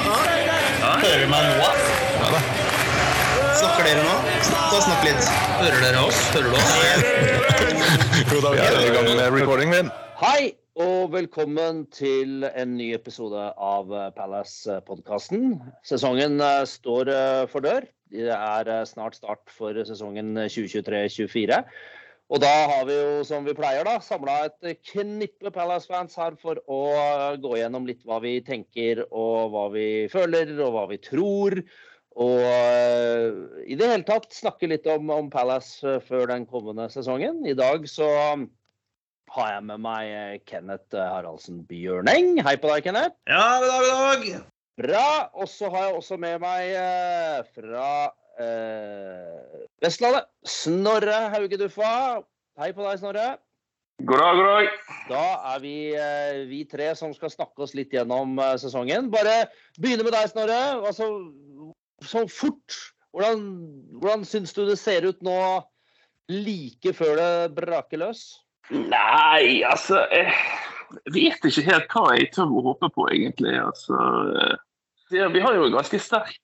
Hører du meg nå? Ja da. Snakker dere nå? Ta snakk litt. Hører dere oss? Hører du oss? Jo da, vi er i gang med recording min. Hei, og velkommen til en ny episode av Palace-podkasten. Sesongen eh, står eh, for dør. Det er eh, snart start for sesongen 2023-2024. Og da har vi jo, som vi pleier, da, samla et knippe Palace-fans her for å gå gjennom litt hva vi tenker, og hva vi føler, og hva vi tror. Og uh, i det hele tatt snakke litt om, om Palace før den kommende sesongen. I dag så har jeg med meg Kenneth Haraldsen Bjørneng. Hei på deg, Kenneth. Ja, god dag, god dag. Bra. Og så har jeg også med meg fra uh, Vestlandet Snorre Hauge Duffa. Hei på deg, Snorre. God dag, god dag. Da er vi, eh, vi tre som skal snakke oss litt gjennom sesongen. Bare begynne med deg, Snorre. Altså, sånn fort. Hvordan, hvordan syns du det ser ut nå, like før det braker løs? Nei, altså Jeg vet ikke helt hva jeg tør å håpe på, egentlig. Altså, det, vi har jo en ganske sterk,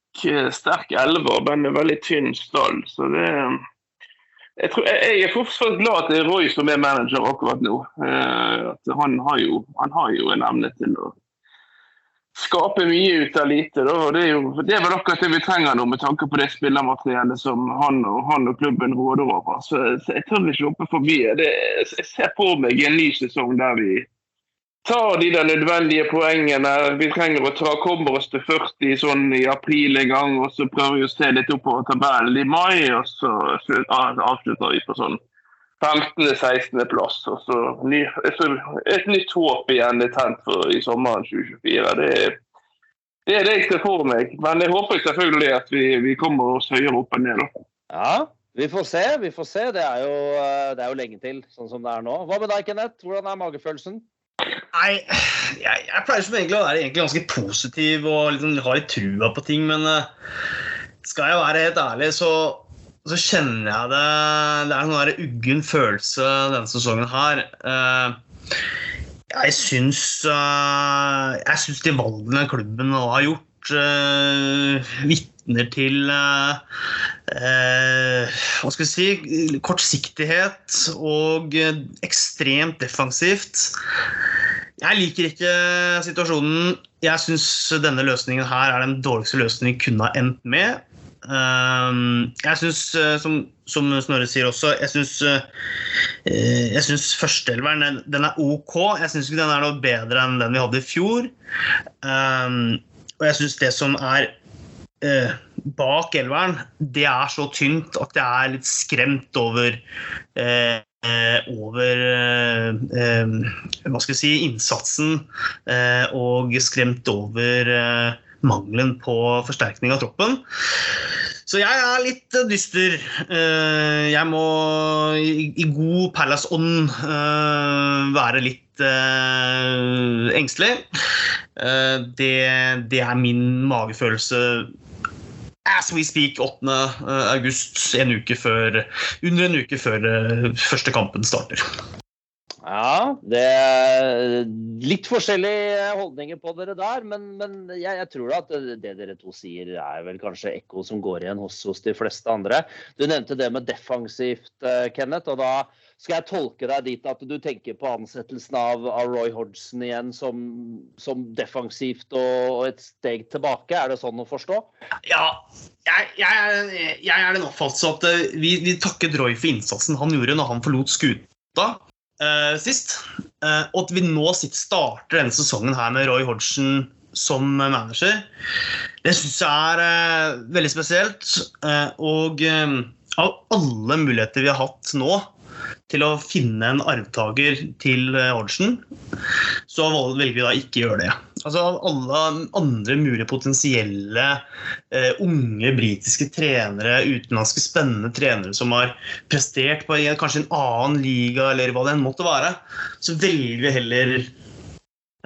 sterk elver, men en veldig tynn stall. Så det jeg, tror, jeg er fortsatt glad at det er Roy som er manager akkurat nå. At han, har jo, han har jo en evne til å skape mye ut av lite. Da. og det er, jo, det er vel akkurat det vi trenger nå, med tanke på det spillermateriellet som han og, han og klubben råder over. Så, så jeg tør ikke hoppe for mye. Det, jeg ser på meg en ny sesong der vi tar de der nødvendige poengene. Vi trenger å ta, kommer oss til 40 sånn i april en gang, og så prøver vi å se litt oppover tabellen i mai, og så avslutter vi på sånn 15.-16. plass. Og så, ny, et nytt håp igjen er tent for i sommeren 2024. Det er, det er det jeg ser for meg. Men jeg håper selvfølgelig at vi, vi kommer oss høyere opp enn ned. Da. Ja, vi får se. vi får se. Det er, jo, det er jo lenge til, sånn som det er nå. Hva med deg, Kenneth? Hvordan er magefølelsen? Nei, jeg, jeg pleier som egentlig å være ganske positiv og liksom, ha litt trua på ting, men uh, skal jeg være helt ærlig, så så kjenner jeg det Det er en sånn uggen følelse denne sesongen her. Jeg syns Jeg syns de valgene klubben har gjort, vitner til hva skal vi si kortsiktighet og ekstremt defensivt. Jeg liker ikke situasjonen. Jeg syns denne løsningen her er den dårligste løsningen vi kunne ha endt med. Um, jeg syns, som, som, Snorre sier også, jeg syns jeg førsteelveren den, den er OK. Jeg syns ikke den er noe bedre enn den vi hadde i fjor. Um, og jeg syns det som er uh, bak elveren, det er så tynt at jeg er litt skremt over eh, over hva skal jeg si, innsatsen og skremt over mangelen på forsterkning av troppen. Så jeg er litt dyster. Jeg må i god Palace-ånd være litt engstelig. Det er min magefølelse as we speak 8. august, en uke før, under en uke før første kampen starter. Ja, det er litt forskjellige holdninger på dere der. Men, men jeg, jeg, tror at det dere to sier er vel kanskje ekko som går igjen hos, hos, de fleste andre. Du nevnte det med defensivt, Kenneth. og da skal jeg tolke deg dit at du tenker på ansettelsen av, av Roy Hodgson igjen som, som defensivt og, og, et steg tilbake? Er det sånn å forstå? Ja, jeg, jeg, jeg er den oppfattelse at vi, vi takket Roy for innsatsen han gjorde når han forlot skuta uh, sist. Uh, og at vi nå sitter, starter denne sesongen her med Roy Hodgson som manager, det syns jeg er uh, veldig spesielt. og av alle muligheter vi har hatt nå til å finne en arvtaker til Hodgson, så velger vi da ikke å gjøre det. Altså Alle andre mulige potensielle uh, unge britiske trenere, utenlandske spennende trenere som har prestert på kanskje en annen liga, eller hva det enn måtte være, så velger vi heller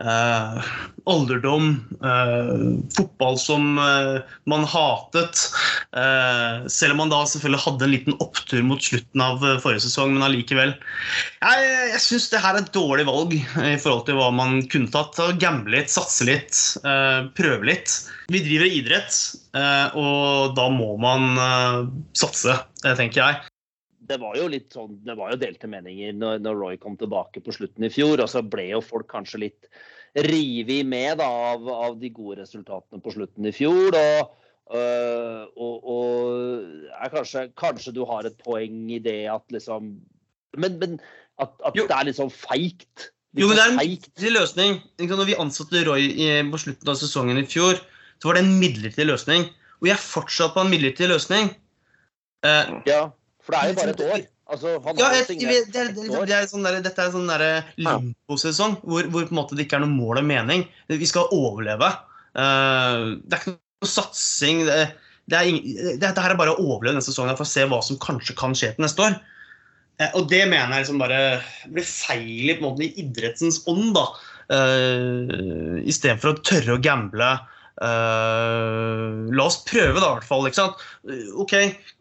eh, alderdom, eh, fotball som eh, man hatet. Eh, selv om man da selvfølgelig hadde en liten opptur mot slutten av eh, forrige sesong, men allikevel. Jeg, jeg syns det her er et dårlig valg i forhold til hva man kunne tatt. Ta- Gamble litt, satse litt, prøve litt. Vi driver idrett, og da må man satse, tenker jeg. Det var jo litt sånn, det var jo delte meninger når, når Roy kom tilbake på slutten i fjor. Og så ble jo folk kanskje litt revet med da, av, av de gode resultatene på slutten i fjor. Og, øh, og, og kanskje, kanskje du har et poeng i det at liksom Men, men at, at det er litt sånn feigt. Jo, men det er sånn en midlertidig løsning. Når vi ansatte Roy i, på slutten av sesongen i fjor, så var det en midlertidig løsning. Og jeg er fortsatt på en midlertidig løsning. Uh, Ja, for det er jo bare et år. Altså, han ja, jeg, det er, det er, år. det er sånn der, dette er sånn der limbo-sesong hvor, hvor på en måte det ikke er noe mål og mening. Vi skal overleve. Uh, det er ikke noe satsing. Det, det, er dette her er bare å overleve denne sesongen for å se hva som kanskje kan skje til neste år. Eh, og det mener jeg liksom bare blir feil i, på en måte, i idrettens ånd. da. Uh, Istedenfor å tørre å gamble. Eh, la oss prøve, da, i hvert fall. ikke sant? Eh, ok,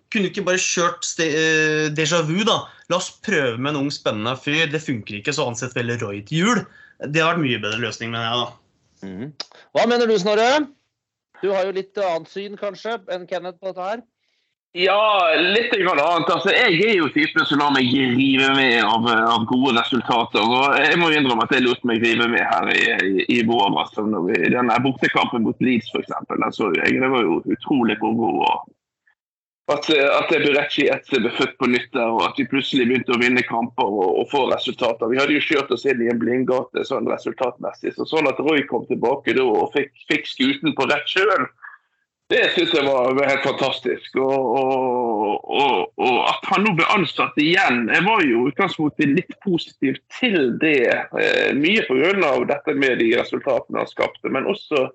kunne du ikke bare kjørt eh, déjà vu, da? La oss prøve med en ung, spennende fyr. Det funker ikke, så ansett vel Roy til jul. Det har vært mye bedre løsning, mener jeg, da. Mm. Hva mener du, Snorre? Du har jo litt annet syn, kanskje, enn Kenneth på dette her? Ja, litt annet. Altså, jeg er jo typen som lar meg rive med av, av gode resultater. og Jeg må innrømme at jeg lot meg rive med her i, i, i vår. Altså, når vi, den bortekampen mot Leeds, f.eks. Jeg. Det var jo utrolig hvor god. og At, at Berecci Etze ble født på nytt der, og at vi plutselig begynte å vinne kamper og, og få resultater. Vi hadde jo kjørt oss inn i en blindgate sånn resultatmessig. så Sånn at Roy kom tilbake da og fikk, fikk skuten på rett kjøl. Det syns jeg var helt fantastisk. Og, og, og, at han nå ble ansatt igjen Jeg var jo utgangspunktet litt positiv til det. Eh, mye pga. dette med de resultatene han skapte, men også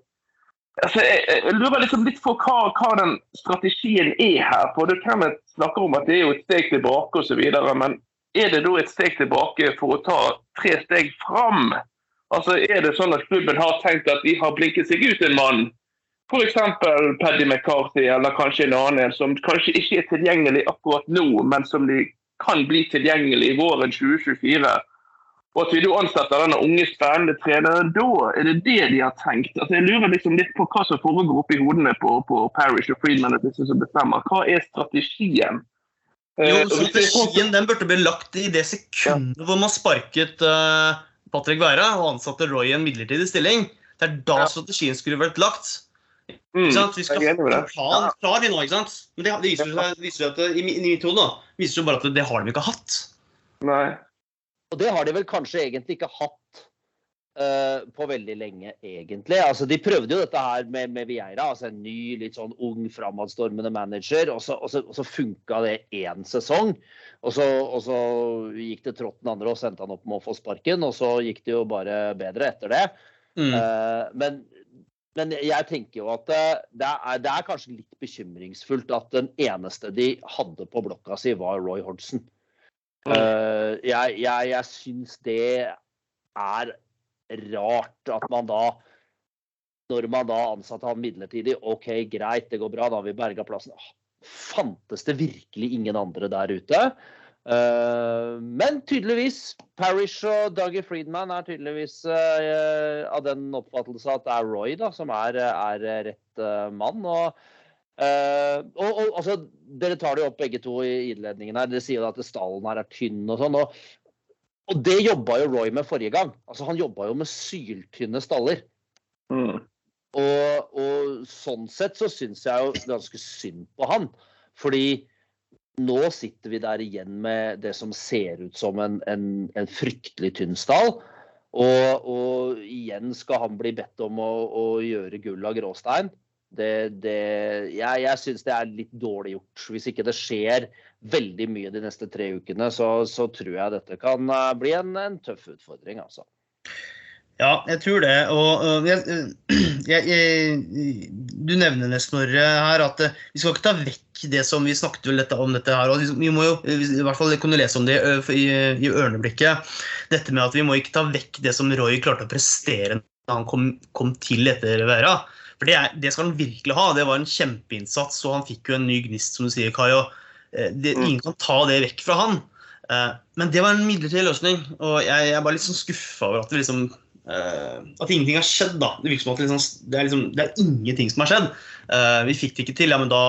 altså, jeg, jeg lurer liksom litt på hva, hva den strategien er her. For det kan snakke om at det er jo et steg tilbake osv. Men er det da et steg tilbake for å ta tre steg fram? Altså, Er det sånn at klubben har tenkt at de har blinket seg ut en mann? F.eks. Paddy McCarthy eller kanskje en annen som kanskje ikke er tilgjengelig akkurat nå, men som de kan bli tilgjengelig i våren 2024. Og at vi da ansetter denne unge, spennende treneren da, er det det de har tenkt? Altså, jeg lurer liksom litt på hva som foregår oppi hodene på, på Parish og Friedman og disse som bestemmer. Hva er strategien? Jo, Eh, sånn- Strategien den burde bli lagt i det sekundet hvor man sparket uh, Patrick Wæra og ansatte Roy i en midlertidig stilling. Det er da Ja. strategien skulle vært lagt. Mm? Vi skal ha en plan klar nå, ikke sant? Men det, det viser seg, viser seg at i, i mitt hode viser jo bare at det har de ikke hatt. Nei. Og det har de vel kanskje egentlig ikke hatt uh, på veldig lenge, egentlig. Altså, de prøvde jo dette her med, med Vieira, altså en ny, litt sånn ung, framadstormende manager. Og så, og så, og så funka det én sesong. Og så, og så gikk det trått den andre, og sendte han opp med å få sparken. Og så gikk det jo bare bedre etter det. Mm. Uh, men, men jeg tenker jo at eh, det er, det er kanskje litt bekymringsfullt at den eneste de hadde på blokka si, var Roy Hodgson. Eh, jeg jeg, jeg syns det er rart at man da Når man da ansatte han midlertidig, OK, greit, det går bra, da har vi berga plassen. Ah, Fantes det virkelig ingen andre der ute? Uh, men tydeligvis, Parish og Dougie Friedman er tydeligvis uh, av den oppfattelse at det er Roy da, som er, er rett uh, mann. og Eh, og, og altså, Dere tar det jo opp begge to i innledningen. her, Dere sier jo at stallen her er tynn. og sånn, og, og det jobba jo Roy med forrige gang. Altså Han jobba jo med syltynne staller. Mm. Og, og sånn sett så syns jeg jo ganske synd på han. Fordi nå sitter vi der igjen med det som ser ut som en, en, en fryktelig tynn stall. Og, og igjen skal han bli bedt om å, å gjøre gull av gråstein. Det, det, jeg jeg syns det er litt dårlig gjort. Hvis ikke det skjer veldig mye de neste tre ukene, så, så tror jeg dette kan eh, bli en, en tøff utfordring, altså. Ja, jeg tror det. Og jeg, jeg, jeg, du nevner det, Snorre, her, at eh, vi skal ikke ta vekk det som vi snakket om dette her. og Vi må jo, i hvert fall kunne lese om det i, i Ørneblikket. Dette med at vi må ikke ta vekk det som Roy klarte å prestere da han kom, kom til etter Vera. For det, er, det skal han virkelig ha. Det var en kjempeinnsats, og han fikk jo en ny gnist, som du sier, Kai. og eh, det, Ingen kan ta det vekk fra han. Eh, Men det var en midlertidig løsning, og jeg, jeg er bare litt sånn skuffa over at det liksom Uh, at ingenting har skjedd. da. Det virker som at det, liksom, det, er liksom, det er ingenting som har skjedd. Uh, vi fikk det ikke til, ja, men da,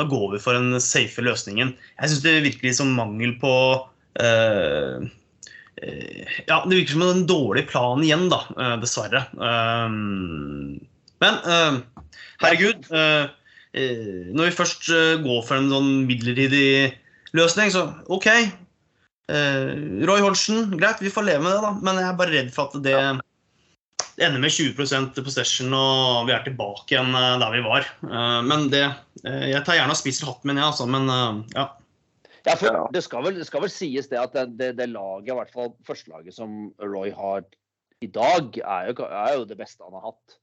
da går vi for den safe løsningen. Jeg syns det virker som mangel på uh, Ja, det virker som en dårlig plan igjen, da, dessverre. Eh, men uh, herregud. eh, eh, når vi først går for en sånn midlertidig løsning, så OK. Eh, Roy Holsen, greit, vi får leve med det, da. Men jeg er bare redd for at det, det ender med 20% possession, og vi er tilbake igjen der vi var. Eh, men det Jeg tar gjerne og spiser hatten min, jeg, altså. Men ja. Ja, for Ja. det skal, vel, det skal vel sies det at det, det, det laget, i hvert fall førstelaget som Roy har i dag, er jo, er jo det beste han har hatt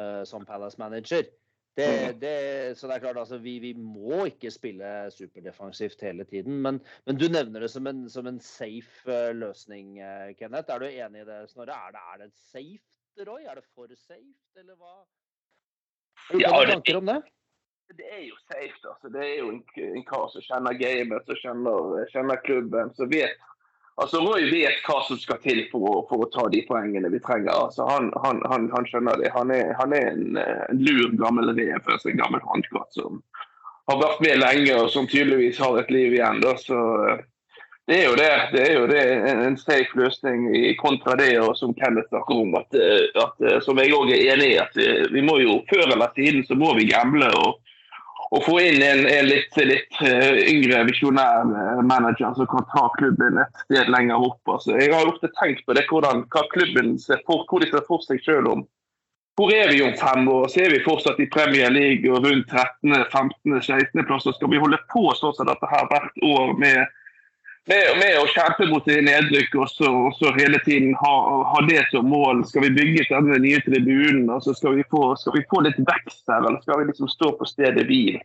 eh, som Palace-manager. Det, det, så det er klart, altså, vi, vi må ikke spille superdefensivt hele tiden. Men, men du nevner det som en, som en safe eh, løsning, eh, Kenneth. Er du enig i det, Snorre? Er det, er det safe, Roy? Er det for safe, eller hva? Har du Ja, noen tanker om det? Det er jo safe. altså. Det er jo en, en kar som kjenner gamet, som kjenner, kjenner klubben. som vet Altså, Roy vet hva som skal til for å, for å ta de poengene vi trenger. Altså, han, han, han, han skjønner det. Han er, er en, eh, en lur gammel altså en gammel håndkatt som har vært med lenge og som tydeligvis har et liv igjen. Da. Så eh, det er jo det. Det er jo det, en, safe løsning i kontra det og som Kenneth snakker om, at, eh, at, som jeg òg er enig i, at vi må jo før eller siden så må vi gamble. og å få inn en, en litt, litt eh, yngre, visjonær eh, manager som kan ta klubben et sted lenger opp. Altså, jeg har ofte tenkt på det, hvordan, hva klubben ser for, hvor de ser for seg selv om. Hvor er vi om fem år? Så er vi fortsatt i Premier League og rundt 13., 15., 16. plass? Skal vi holde på sånn som dette her hvert år med, med, med å kjempe mot nedrykk og så, hele tiden ha, ha det som mål? Skal vi bygge denne nye tribunen? Altså, skal, vi få, skal vi få litt vekst her, eller skal vi liksom stå på stedet hvil?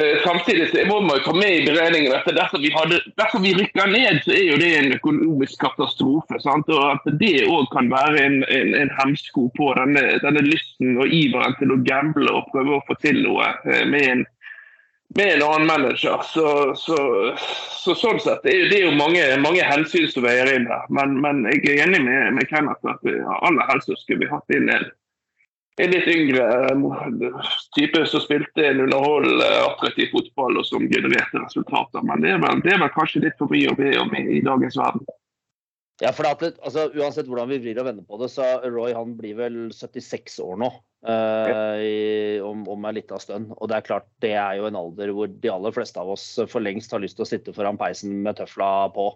Eh, Samtidig så må man ta med i beregningen at dersom vi, hadde, dersom vi rykker ned, så er jo det en økonomisk katastrofe. Sant? Og at det òg kan være en, en, en hemsko på denne, denne lysten og iveren til å gamble og prøve å få til noe eh, med en, med en annen manager. Så, så, så sånn sett det er det er jo mange, mange hensyn som veier inn her. Men, men jeg er enig med, med Kenneth at vi aller helst skulle vi hatt inn en en litt yngre eh, type som spilte en underholdende, attraktiv fotball og som genererte resultater. Men det er vel, det er vel kanskje litt for mye å be om i, i dagens verden. Ja, for det, altså, Uansett hvordan vi vrir og vender på det, så Roy han blir vel 76 år nå. eh, i, om, om en liten stund. Og det er klart, det er jo en alder hvor de aller fleste av oss for lengst har lyst til å sitte foran peisen med tøfla på.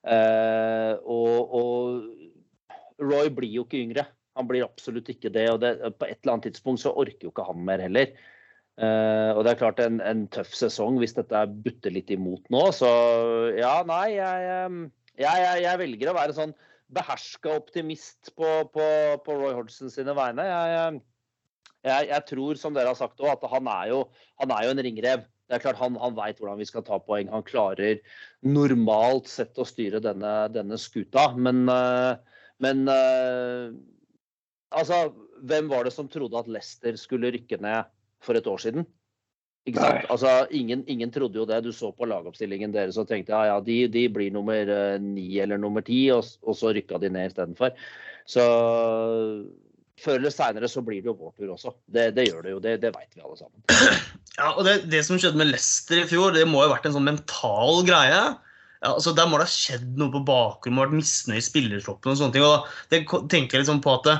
Uh, og, og Roy blir jo ikke yngre. Han blir absolutt ikke det. Og det, på et eller annet tidspunkt så orker jo ikke han mer heller. Uh, og det er klart en, en tøff sesong hvis dette butter litt imot nå. Så ja, nei, jeg, eh, jeg, jeg, jeg velger å være sånn beherska optimist på, på, på Roy Hodgson sine vegne. Jeg, jeg, tror, som dere har sagt òg, at han er, jo, han er jo en ringrev. Det er klart Han, han veit hvordan vi skal ta poeng. Han klarer normalt sett å styre denne, denne skuta. Men, eh, men eh, altså, hvem var det som trodde at Leicester skulle rykke ned for et år siden? Ikke sant? Altså, ingen, ingen trodde jo det. Du så på lagoppstillingen deres og tenkte ja, ja, de, de blir nummer eh, ni eller nummer ti, og, og så rykka de ned istedenfor. Så før eller seinere så blir det jo vår tur også. Det, det gjør det jo, det, det veit vi alle sammen. Ja, og det, det som skjedde med Leicester i fjor, det må jo ha vært en sånn mental greie. Ja, altså Der må det ha skjedd noe på bakrommet, vært misnøye i spillertroppen og sånne ting. og Det tenker jeg liksom på at det,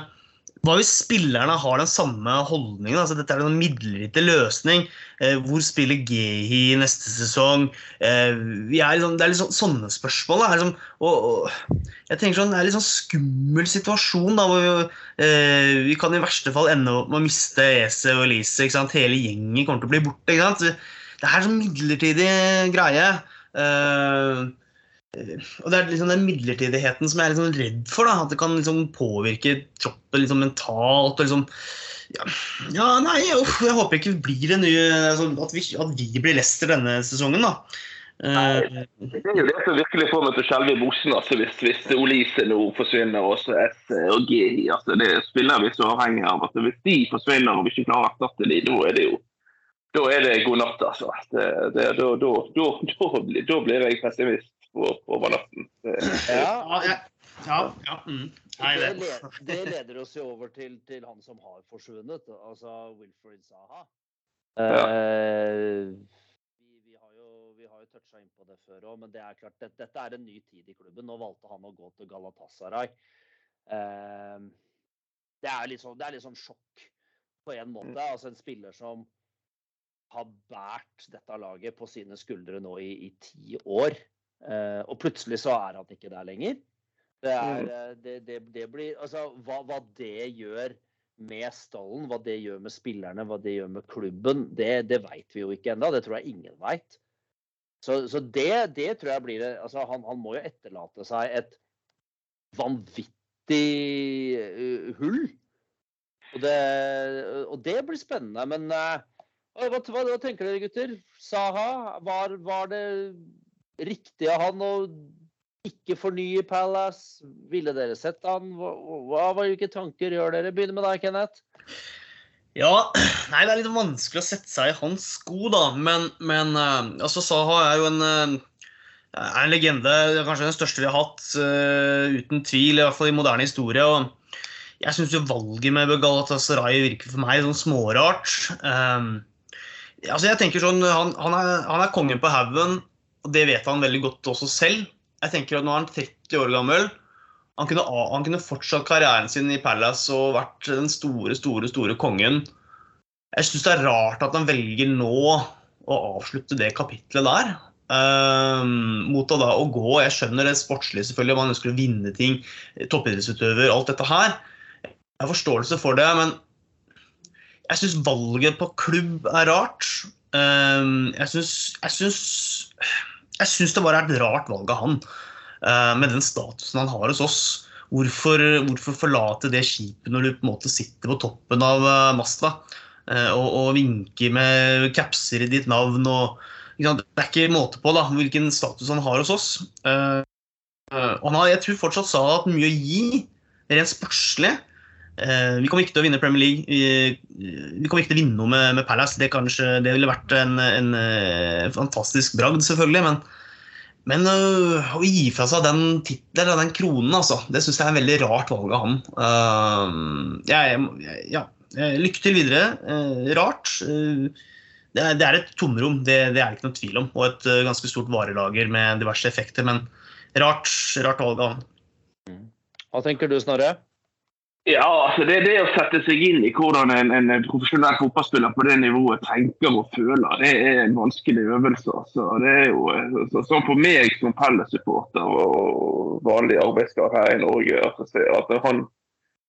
Hva hvis spillerne har den samme holdningen? altså Dette er en midlertidig løsning. Eh, hvor spiller Gehi neste sesong? Eh, er liksom, det er sånn, sånne spørsmål. Da. Liksom, og, og, jeg tenker sånn, Det er en litt sånn skummel situasjon. da, hvor vi, eh, vi kan i verste fall ende opp med å miste Ese og Elise. ikke sant? Hele gjengen kommer til å bli borte. ikke sant? Det er en sånn midlertidig greie. Eh, og det er liksom den midlertidigheten som jeg er liksom redd for. da, At det kan liksom påvirke troppen liksom mentalt. og liksom ja, ja nei, uff, jeg håper ikke blir en ny altså, at, vi, at vi blir Leicester denne sesongen, da. Nei, det er jo det som virkelig får meg til å skjelve i bussen altså, hvis, hvis Olise nå forsvinner, og så S og G. Altså, det spiller vi så avhengig av. Altså, hvis de forsvinner og vi ikke klarer å erstatte dem, da er det jo da er det god natt, altså. Da, blir jeg pessimist over natten. Ja, ja, ja, ja. Mm. Nei, det. Det, det, leder oss jo over til, til, han som har forsvunnet, altså Wilfred Saha. Uh, vi, har jo, vi har jo toucha inn på det før òg, men det er klart, det, dette er en ny tid i klubben. Nå valgte han å gå til Galatasaray. Uh, det, er litt sånn, det er litt sånn sjokk på en måte. Altså en spiller som har båret dette laget på sine skuldre nå i, i ti år. Uh, og plutselig så er han ikke der lenger. Det, er, uh, det, det, det blir Altså, hva, hva, det gjør med stallen, hva det gjør med spillerne, hva det gjør med klubben, det, det veit vi jo ikke ennå. Det tror jeg ingen veit. Så, så det, tror jeg blir altså han, han, må jo etterlate seg et vanvittig uh, hull. Og det, og det, blir spennende. Men hva, hva, hva, tenker dere, gutter? Saha, var, var det riktig av han å ikke fornye Palace? Ville dere sett han? Hva, hva, hvilke tanker gjør dere? Begynner med deg, Kenneth. Ja, nei, det er litt vanskelig å sette seg i hans sko, da. Men, men uh, altså, Saha er jo en, uh, er en legende. Kanskje den største vi har hatt, uh, uten tvil. I hvert fall i moderne historie. og jeg syns valget med Galatasaray virker for meg sånn smårart. Um, altså jeg tenker sånn, han, han, er, han er kongen på haugen. Og det vet han veldig godt også selv. Jeg tenker at Nå er han 30 år gammel. Han kunne, han kunne fortsatt karrieren sin i Palace og vært den store, store, store kongen. Jeg syns det er rart at han velger nå å avslutte det kapitlet der. Um, mot å, da, å gå Jeg skjønner det sportslige, selvfølgelig, om han ønsker å vinne ting. Toppidrettsutøver, alt dette her. Jeg har forståelse for det, men jeg syns valget på klubb er rart. Um, jeg syns jeg syns det bare er et rart valg av han, uh, med den statusen han har hos oss. Hvorfor, hvorfor, forlate det skipet når du på en måte sitter på toppen av uh, masta uh, og, og, vinker med capser i ditt navn? Og, det er ikke måte på da, hvilken status han har hos oss. og han har, jeg tror fortsatt sa at mye å gi, rent sportslig. vi kommer ikke til å vinne Premier League. Vi, kommer ikke til å vinne noe med, med Palace. Det, kanskje, det ville vært en, en fantastisk bragd, selvfølgelig. men men øh, å gi fra seg den tittelen, den kronen, altså, det syns jeg er en veldig rart valg av han. Uh, jeg, ja, lykke til videre. Uh, rart. Uh, det, er, det, er, et tomrom, det, det, er det ikke noe tvil om. Og et ganske stort varelager med diverse effekter. Men rart, rart valg av han. Hva tenker du, Snorre? Ja, altså det, det å sette seg inn i hvordan en, en, profesjonell fotballspiller på det nivået tenker og føler, det er en vanskelig øvelse. Altså. Det er jo, så, så For meg som Pelle-supporter og vanlig arbeidskar her i Norge altså, at han,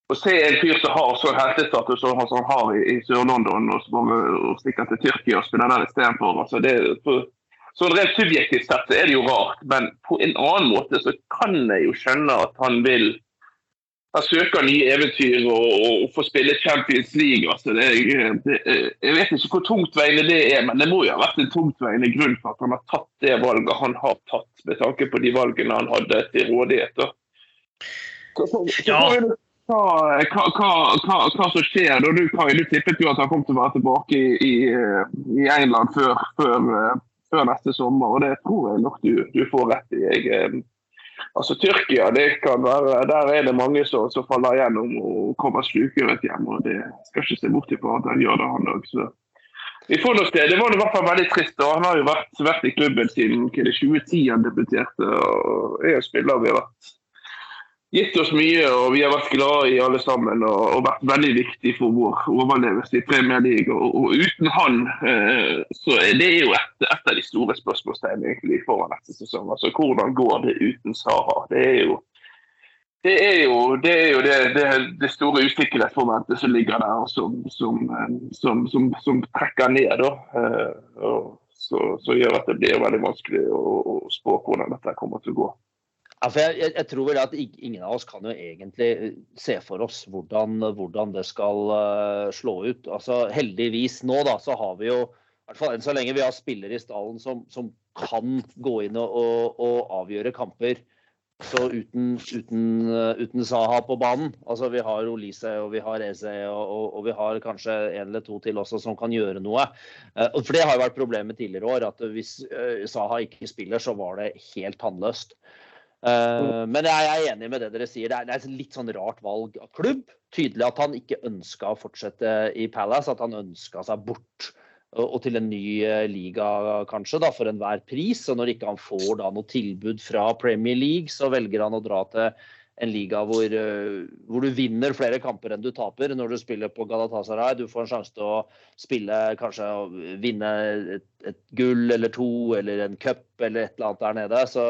Å se en fyr som har så heltestatus som han har i, i Sør-London, og så og stikker til Tyrkia og spiller der istedenfor altså det, så Rent subjektivt sett er det jo rart, men på en annen måte så kan jeg jo skjønne at han vil han søker nye eventyr og, og, får spille Champions League. Altså det, det, jeg vet ikke hvor tungtveiende det er, men det må jo ha vært en tungtveiende grunn for at han har tatt det valget han har tatt, med tanke på de valgene han hadde til rådighet. Så, så, så, hva, hva, hva, hva, som skjer da? Du, Kai, du tippet jo at han kom til å være tilbake i, i, i England før, før, før, neste sommer, og det tror jeg nok du, du får rett i. Jeg, Altså Tyrkia, det kan være, der er det mange som, som faller gjennom og kommer slukøret hjem. og Det skal ikke se bort ifra at han gjør det, han òg. Vi får noe sted. Det var i hvert fall veldig trist. og Han har jo vært, vært i klubben siden 2010 han debuterte. og er en spiller vi har vært gitt oss mye, og vi har vært glade i alle sammen. Og, og vært veldig viktig for vår overlevelse i Premier League. Og, og uten han eh, så er det jo et, et av de store spørsmålstegnene egentlig foran neste sesong. Altså Hvordan går det uten Sara? Det er jo det er jo det, er jo det, det, det store usikkerhetsmomentet som ligger der, og som, som, som, som trekker ned. Da. Eh, og Så, så gjør at det blir veldig vanskelig å, å spå hvordan dette kommer til å gå. Ja, jeg, jeg, jeg, tror vel at ingen av oss kan jo egentlig eh, se for oss hvordan, hvordan det skal uh, slå ut. Altså Heldigvis nå da, så har vi jo, i hvert fall enn så lenge vi har spillere i stallen som, som kan gå inn og, og, og avgjøre kamper så uten, uten, uh, uten, Saha på banen. Altså Vi har Olise og vi har Eze og, og, og, vi har kanskje en eller to til også som kan gjøre noe. For Det har jo vært problemet tidligere år. at Hvis Saha ikke spiller, så var det helt tannløst. Uh, men jeg er enig med det dere sier. Det er, et litt sånn rart valg av klubb. Tydelig at han ikke ønska å fortsette i Palace, at han ønska seg bort og, til en ny uh, liga kanskje, da, for enhver pris. Og når ikke han får da noe tilbud fra Premier League, så velger han å dra til en liga hvor, uh, hvor, du vinner flere kamper enn du taper når du spiller på Galatasaray. Du får en sjanse til å spille, kanskje vinne et, et gull eller to, eller en cup eller et eller annet der nede. Så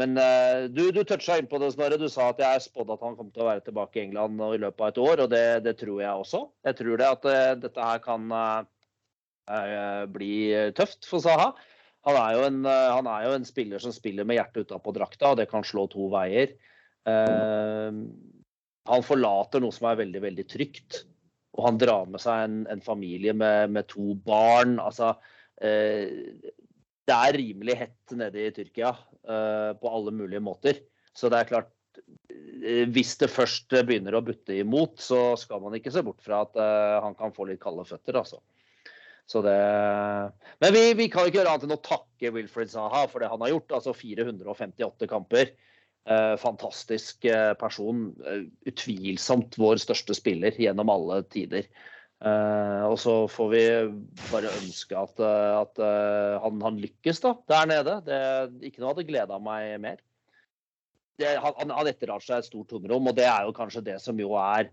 men uh, du, du toucha inn det, Snorre. Du sa at jeg spådde at han kom til å være tilbake i England i løpet av et år, og det, det tror jeg også. Jeg tror det at uh, dette her kan uh, bli tøft for Saha. Han er, en, han er, jo en, spiller som spiller med hjertet utapå drakta, og det kan slå to veier. han forlater noe som er veldig, veldig trygt. Og han drar med seg en, en familie med, med, to barn. Altså, det er rimelig hett nede i Tyrkia uh, på alle mulige måter. Så det er klart uh, Hvis det først begynner å butte imot, så skal man ikke se bort fra at uh, han kan få litt kalde føtter, altså. Så det... Men vi, vi kan ikke gjøre annet enn å takke Wilfred Zaha for det han har gjort. Altså 458 kamper. fantastisk person. utvilsomt vår største spiller gjennom alle tider. Uh, og så får vi bare ønske at, uh, at uh, han, han, lykkes da, der nede. Det, ikke noe hadde gleda meg mer. Det, han, han etterlater seg et stort tomrom, og det er jo kanskje det som jo er,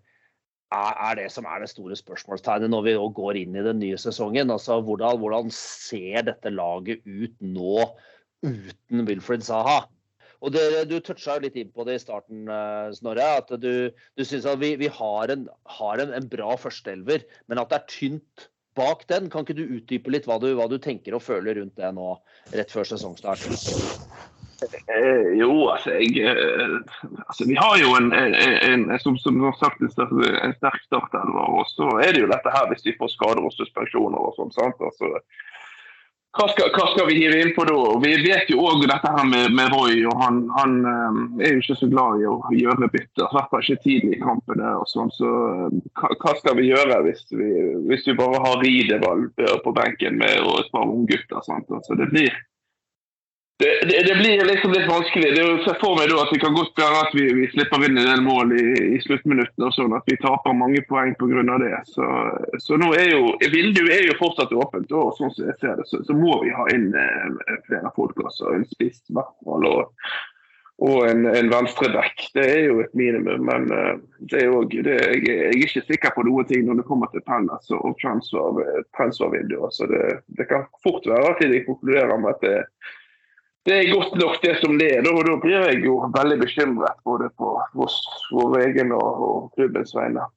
er, er det som er det store spørsmålstegnet når vi går inn i den nye sesongen. Altså, hvordan, hvordan ser dette laget ut nå uten Wilfred Saha? Og det, Du toucha litt inn på det i starten, eh, Snorre. At du, du syns at vi, vi har, en, har en, en, bra førsteelver, men at det er tynt bak den. Kan ikke du utdype litt hva du, hva du tenker og føler rundt det nå, rett før sesongstart? Eh, jo, altså, jeg, eh, altså Vi har jo en, en, en som, som sagt, en sterk startelver. Og så er det jo dette her hvis vi får skader og suspensjoner og sånn. sant? Altså, hva skal, hva skal, vi hive inn på da? Vi vet jo òg dette her med, med Roy. og Han, han um, er jo ikke så glad i å gjøre bytter. I hvert fall ikke tidlig i kampene. og sånn, så hva, hva, skal vi gjøre hvis vi, hvis vi bare har Ridevalg på benken med og et par unggutter? Altså, det blir det, det, blir liksom litt vanskelig. Det ser for meg at det kan godt være at vi, vi slipper inn en del mål i, i sluttminuttene, og sånn at vi taper mange poeng pga. det. Så, så, nå er jo vinduet er jo fortsatt åpent, og sånn som jeg ser det, så, så må vi ha inn eh, flere altså En spiss i hvert og, og en, en venstreback. Det er jo et minimum. Men eh, det er også, det, jeg, jeg, er ikke sikker på noen ting når det kommer til Pellas og transfer, transfervinduer. Så det, det, kan fort være at de konkluderer med at det det er godt nok det som det er. Og da blir jeg jo veldig bekymret både på vår egen og, og klubbens vegne.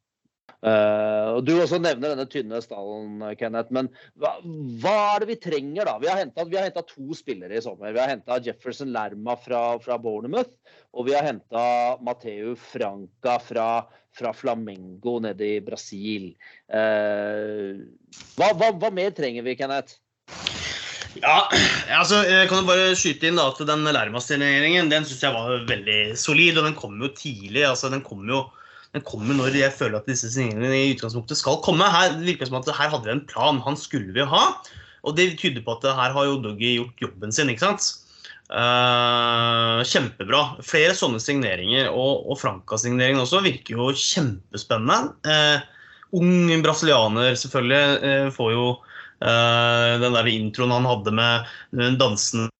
Uh, og Du også nevner denne tynne stallen, Kenneth. Men hva, hva er det vi trenger, da? Vi har henta to spillere i sommer. Vi har henta Jefferson Lerma fra, fra, Bournemouth. Og vi har henta Mateu Franca fra, fra, Flamengo nede i Brasil. Uh, hva, hva, hva mer trenger vi, Kenneth? Ja, altså, jeg kan jo bare skyte inn da, at den Lermas-signeringen den synes jeg var veldig solid. Og den kom jo tidlig. altså Den kom jo, den kom jo når jeg føler at disse signeringene i utgangspunktet skal komme. Her virker det som at her hadde vi en plan. Han skulle vi ha. Og det tyder på at her har jo Doggy gjort jobben sin. ikke sant? Uh, kjempebra. Flere sånne signeringer. Og, og Franca-signeringen også virker jo kjempespennende. Uh, ung brasilianer selvfølgelig uh, får jo den der introen han hadde med dansende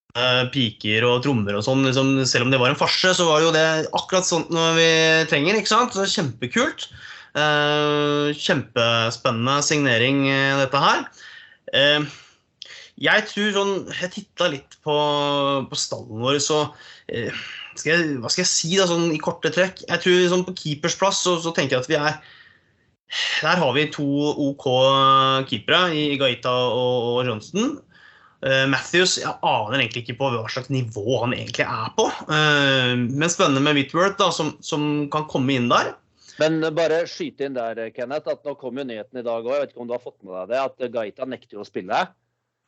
piker og trommer og sånn, liksom, selv om det var en farse, så var det jo det akkurat sånt noe vi trenger. ikke sant? Så kjempekult. Uh, kjempespennende signering, dette her. Jeg tror sånn Jeg titta litt på, på, stallen vår, så skal jeg, Hva skal jeg si, da, sånn i korte trekk? Jeg tror sånn På keepers plass så, så tenker jeg at vi er der har vi to OK keepere i Gaita og, Johnston. Eh, Matthews jeg aner egentlig ikke på hva slags nivå han egentlig er på. Eh, men spennende med Whitworth, da, som, som kan komme inn der. Men bare skyte inn der, Kenneth, at nå kom jo nyheten i dag òg, jeg vet ikke om du har fått med deg det, at Gaita nekter å spille.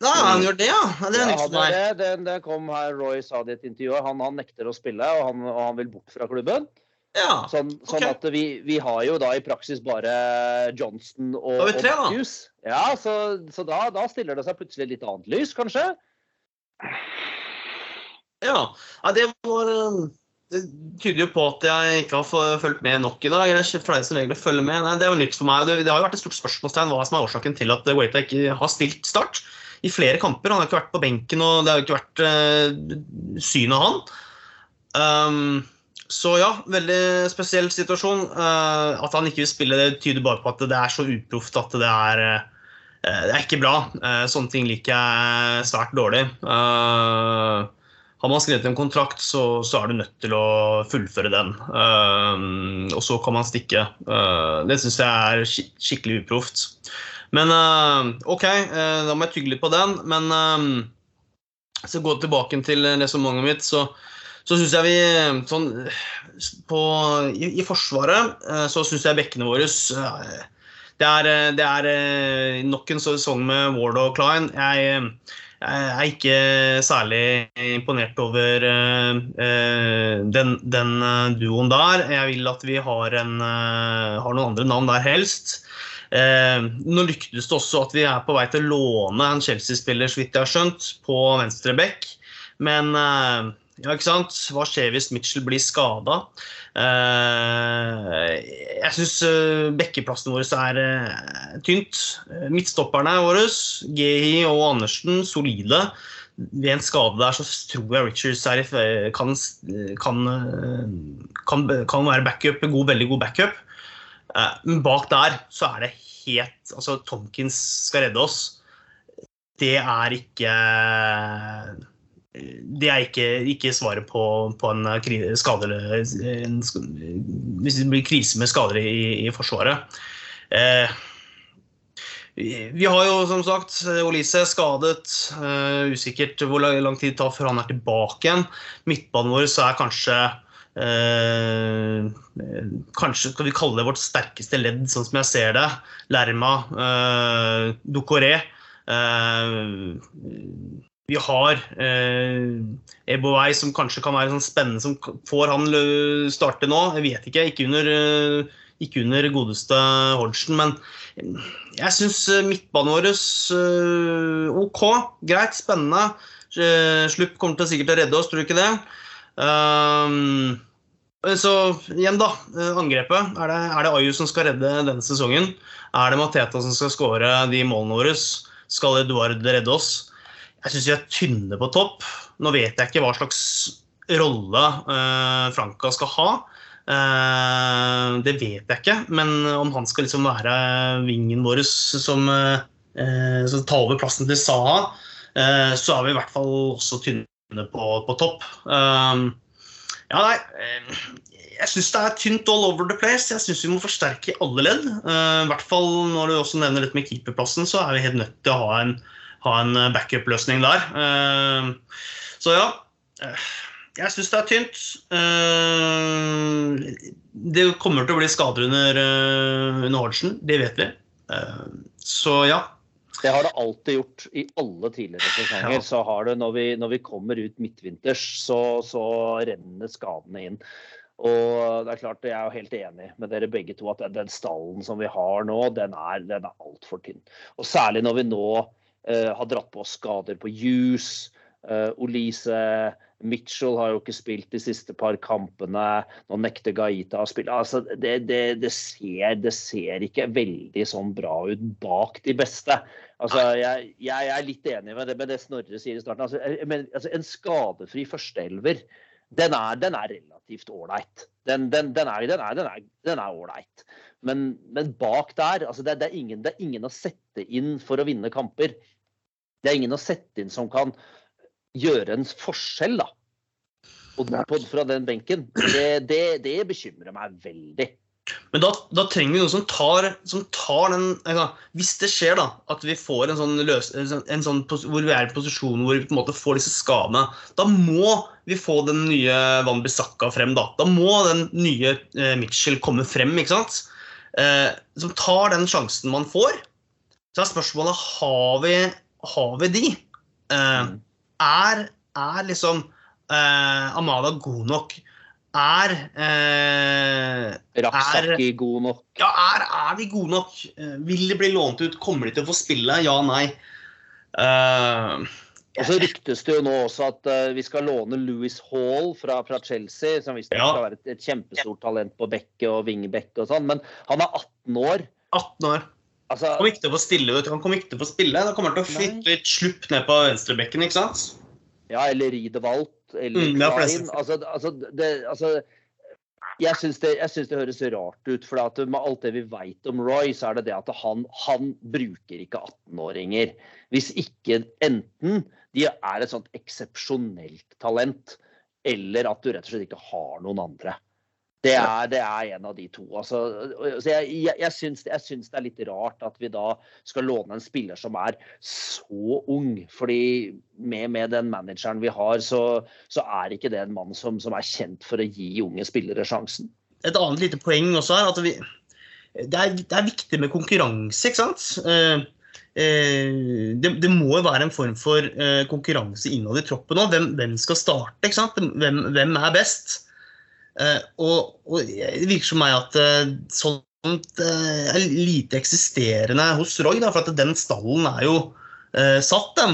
Ja, han gjør det, ja. det Ja, han det. Det, det kom her, Roy sa det i et intervju. Han, han nekter å spille, og han, og han vil bort fra klubben. Ja. Sånn, sånn okay. at vi, vi har jo da i praksis bare Johnston og, Da tre, og da. Matthews. Ja, så, så da, da stiller det seg plutselig litt annet lys, kanskje? Ja, ja det var eh, Det tyder jo på at jeg ikke har fulgt med nok i dag. Jeg pleier som regel å følge med. Nei, det er jo nytt for meg. Det, det har jo vært et stort spørsmålstegn hva som er årsaken til at Waita ikke har stilt start i flere kamper. Han har ikke vært på benken, og det har jo ikke vært uh, synet av han. Um, så ja, veldig spesiell situasjon. Eh, at han ikke vil spille, det tyder bare på at det er så uproft at det er eh, det er ikke bra. Eh, Sånne ting liker jeg svært dårlig. Har man skrevet en kontrakt, så, er du nødt til å fullføre den. Og så kan man stikke. Det syns jeg er skik- skikkelig uproft. Men OK, da må jeg tygge litt på den. Men hvis så gå tilbake til resonnementet mitt, så, så syns jeg vi sånn på, i, I Forsvaret eh, så syns jeg bekkene våre eh, det er, eh, det er eh, nok en sesong med Ward og Klein. Jeg, jeg er ikke særlig imponert over eh, eh, den, den eh, duoen der. Jeg vil at vi har, en, eh, har noen andre navn der helst. Eh, nå lyktes det også at vi er på vei til å låne en Chelsea-spiller, så vidt jeg har skjønt, på venstre bekk. Men eh, ja, ikke sant? Hva skjer hvis Mitchell blir skada? jeg syns bekkeplassen vår er eh, tynt. Eh, Midtstopperne våre, Gehi og Andersen, solide. Ved en skade der så tror jeg Richards er, kan, kan, eh, kan, kan være backup, god, veldig god backup. Eh, Men bak der så er det helt Altså, Tomkins skal redde oss. Det er ikke det er ikke, ikke svaret på, på en skade en, Hvis det blir krise med skader i, i Forsvaret. Eh, vi har jo som sagt Olise skadet. eh, usikkert hvor lang tid det tar før han er tilbake igjen. Midtbanen vår så er kanskje eh, Kanskje skal vi kalle det vårt sterkeste ledd, sånn som jeg ser det. Lerma, eh, Ducoré. Eh, vi har eh, Ebowei som kanskje kan være sånn spennende som får han starte nå. Jeg vet ikke. Ikke under, eh, ikke under godeste Hodgson, men jeg syns midtbanen vår eh, OK. Greit, spennende. Eh, Slupp kommer til sikkert å redde oss, tror du ikke det? Um, så igjen, da. eh, Angrepet. Er det, er det Ayu som skal redde denne sesongen? Er det Mateta som skal skåre de målene våre? Skal Eduard redde oss? Jeg syns vi er tynne på topp. Nå vet jeg ikke hva slags rolle uh, Franca skal ha. Uh, det vet jeg ikke. Men om han skal liksom være vingen vår som, uh, som tar over plassen til Saha, uh, så er vi i hvert fall også tynne på, på topp. Eh, ja, nei. eh, Jeg syns det er tynt all over the place. Jeg syns vi må forsterke alle ledd. Eh, I hvert fall når du også nevner dette med keeperplassen, så er vi helt nødt til å ha en ha en backup-løsning der. Eh, Så ja. eh, Jeg syns det er tynt. Eh, Det kommer til å bli skader under, eh, under Hodgson, det vet vi. Eh, Så ja. Det har det alltid gjort i alle tidligere sesonger. Ja. Så har det når vi, når vi kommer ut midtvinters, så, så renner skadene inn. Og det er klart, jeg er jo helt enig med dere begge to at den, den stallen som vi har nå, den er, den er altfor tynn. Og særlig når vi nå eh, har dratt på skader på Hughes, eh, Olise, Mitchell har jo ikke spilt de siste par kampene. Nå nekter Gaita å spille. Altså, det, det, det, ser, det ser ikke veldig sånn bra ut bak de beste. Altså, jeg, jeg er litt enig med det, med det Snorre sier i starten. Altså, men, altså, en skadefri førsteelver, den er, den er relativt ålreit. Den, den, den er den er- den er- den er ålreit. Men, men bak der altså det, det, er ingen, det er ingen å sette inn for å vinne kamper. Det er ingen å sette inn som kan gjøre en forskjell, da. Og på, fra den benken. Det, det, det bekymrer meg veldig. Men da, da trenger vi noen som tar, som tar den kan, Hvis det skjer da, at vi får en sånn, løs, en sånn, en sånn pos- hvor vi er i posisjon hvor vi på en måte får disse skadene, da må vi få den nye Van Bissaka frem. Da Da må den nye eh, Mitchell komme frem. ikke sant? Eh, som tar den sjansen man får. Så er spørsmålet har vi, har vi de. Uh, er, er liksom uh, Amada god nok? Er uh, Raksaki god nok. ja, er, er de gode nok? Uh, Vil de bli lånt ut? Kommer de til å få spille? Ja, nei. Uh, Og så ryktes det jo nå også at uh, vi skal låne Louis Hall fra, fra Chelsea, som visstnok Ja. skal være et, et kjempestort talent på bekket og vingebekk og sånn, men han er 18 år. 18 år. Altså, Han kommer ikke til å få stille. vet du. Han kommer ikke til å få spille. Da kommer han til å flytte litt slupp ned på venstrebekken. ikke sant? ja, eller Riedewald, eller Mm, Klein. Altså, altså, det, altså jeg syns det, det høres rart ut. for at Med alt det vi vet om Roy, så er det det at han, han bruker ikke 18-åringer. Hvis ikke enten de er et sånt eksepsjonelt talent, eller at du rett og slett ikke har noen andre. Det er, det er en av de to. Altså, så jeg, jeg, jeg, syns, jeg syns det er litt rart at vi da skal låne en spiller som er så ung. fordi med, med den manageren vi har, så, så er ikke det en mann som, som er kjent for å gi unge spillere sjansen. Et annet lite poeng også er at vi, det, er, det er viktig med konkurranse, ikke sant? Eh, eh, det, det må jo være en form for eh, konkurranse innad i troppen òg. Hvem, hvem skal starte? Hvem, hvem er best? Eh, og, og det virker som meg at eh, sånt eh, er lite eksisterende hos Roy. Da, for at den stallen er jo satt, den.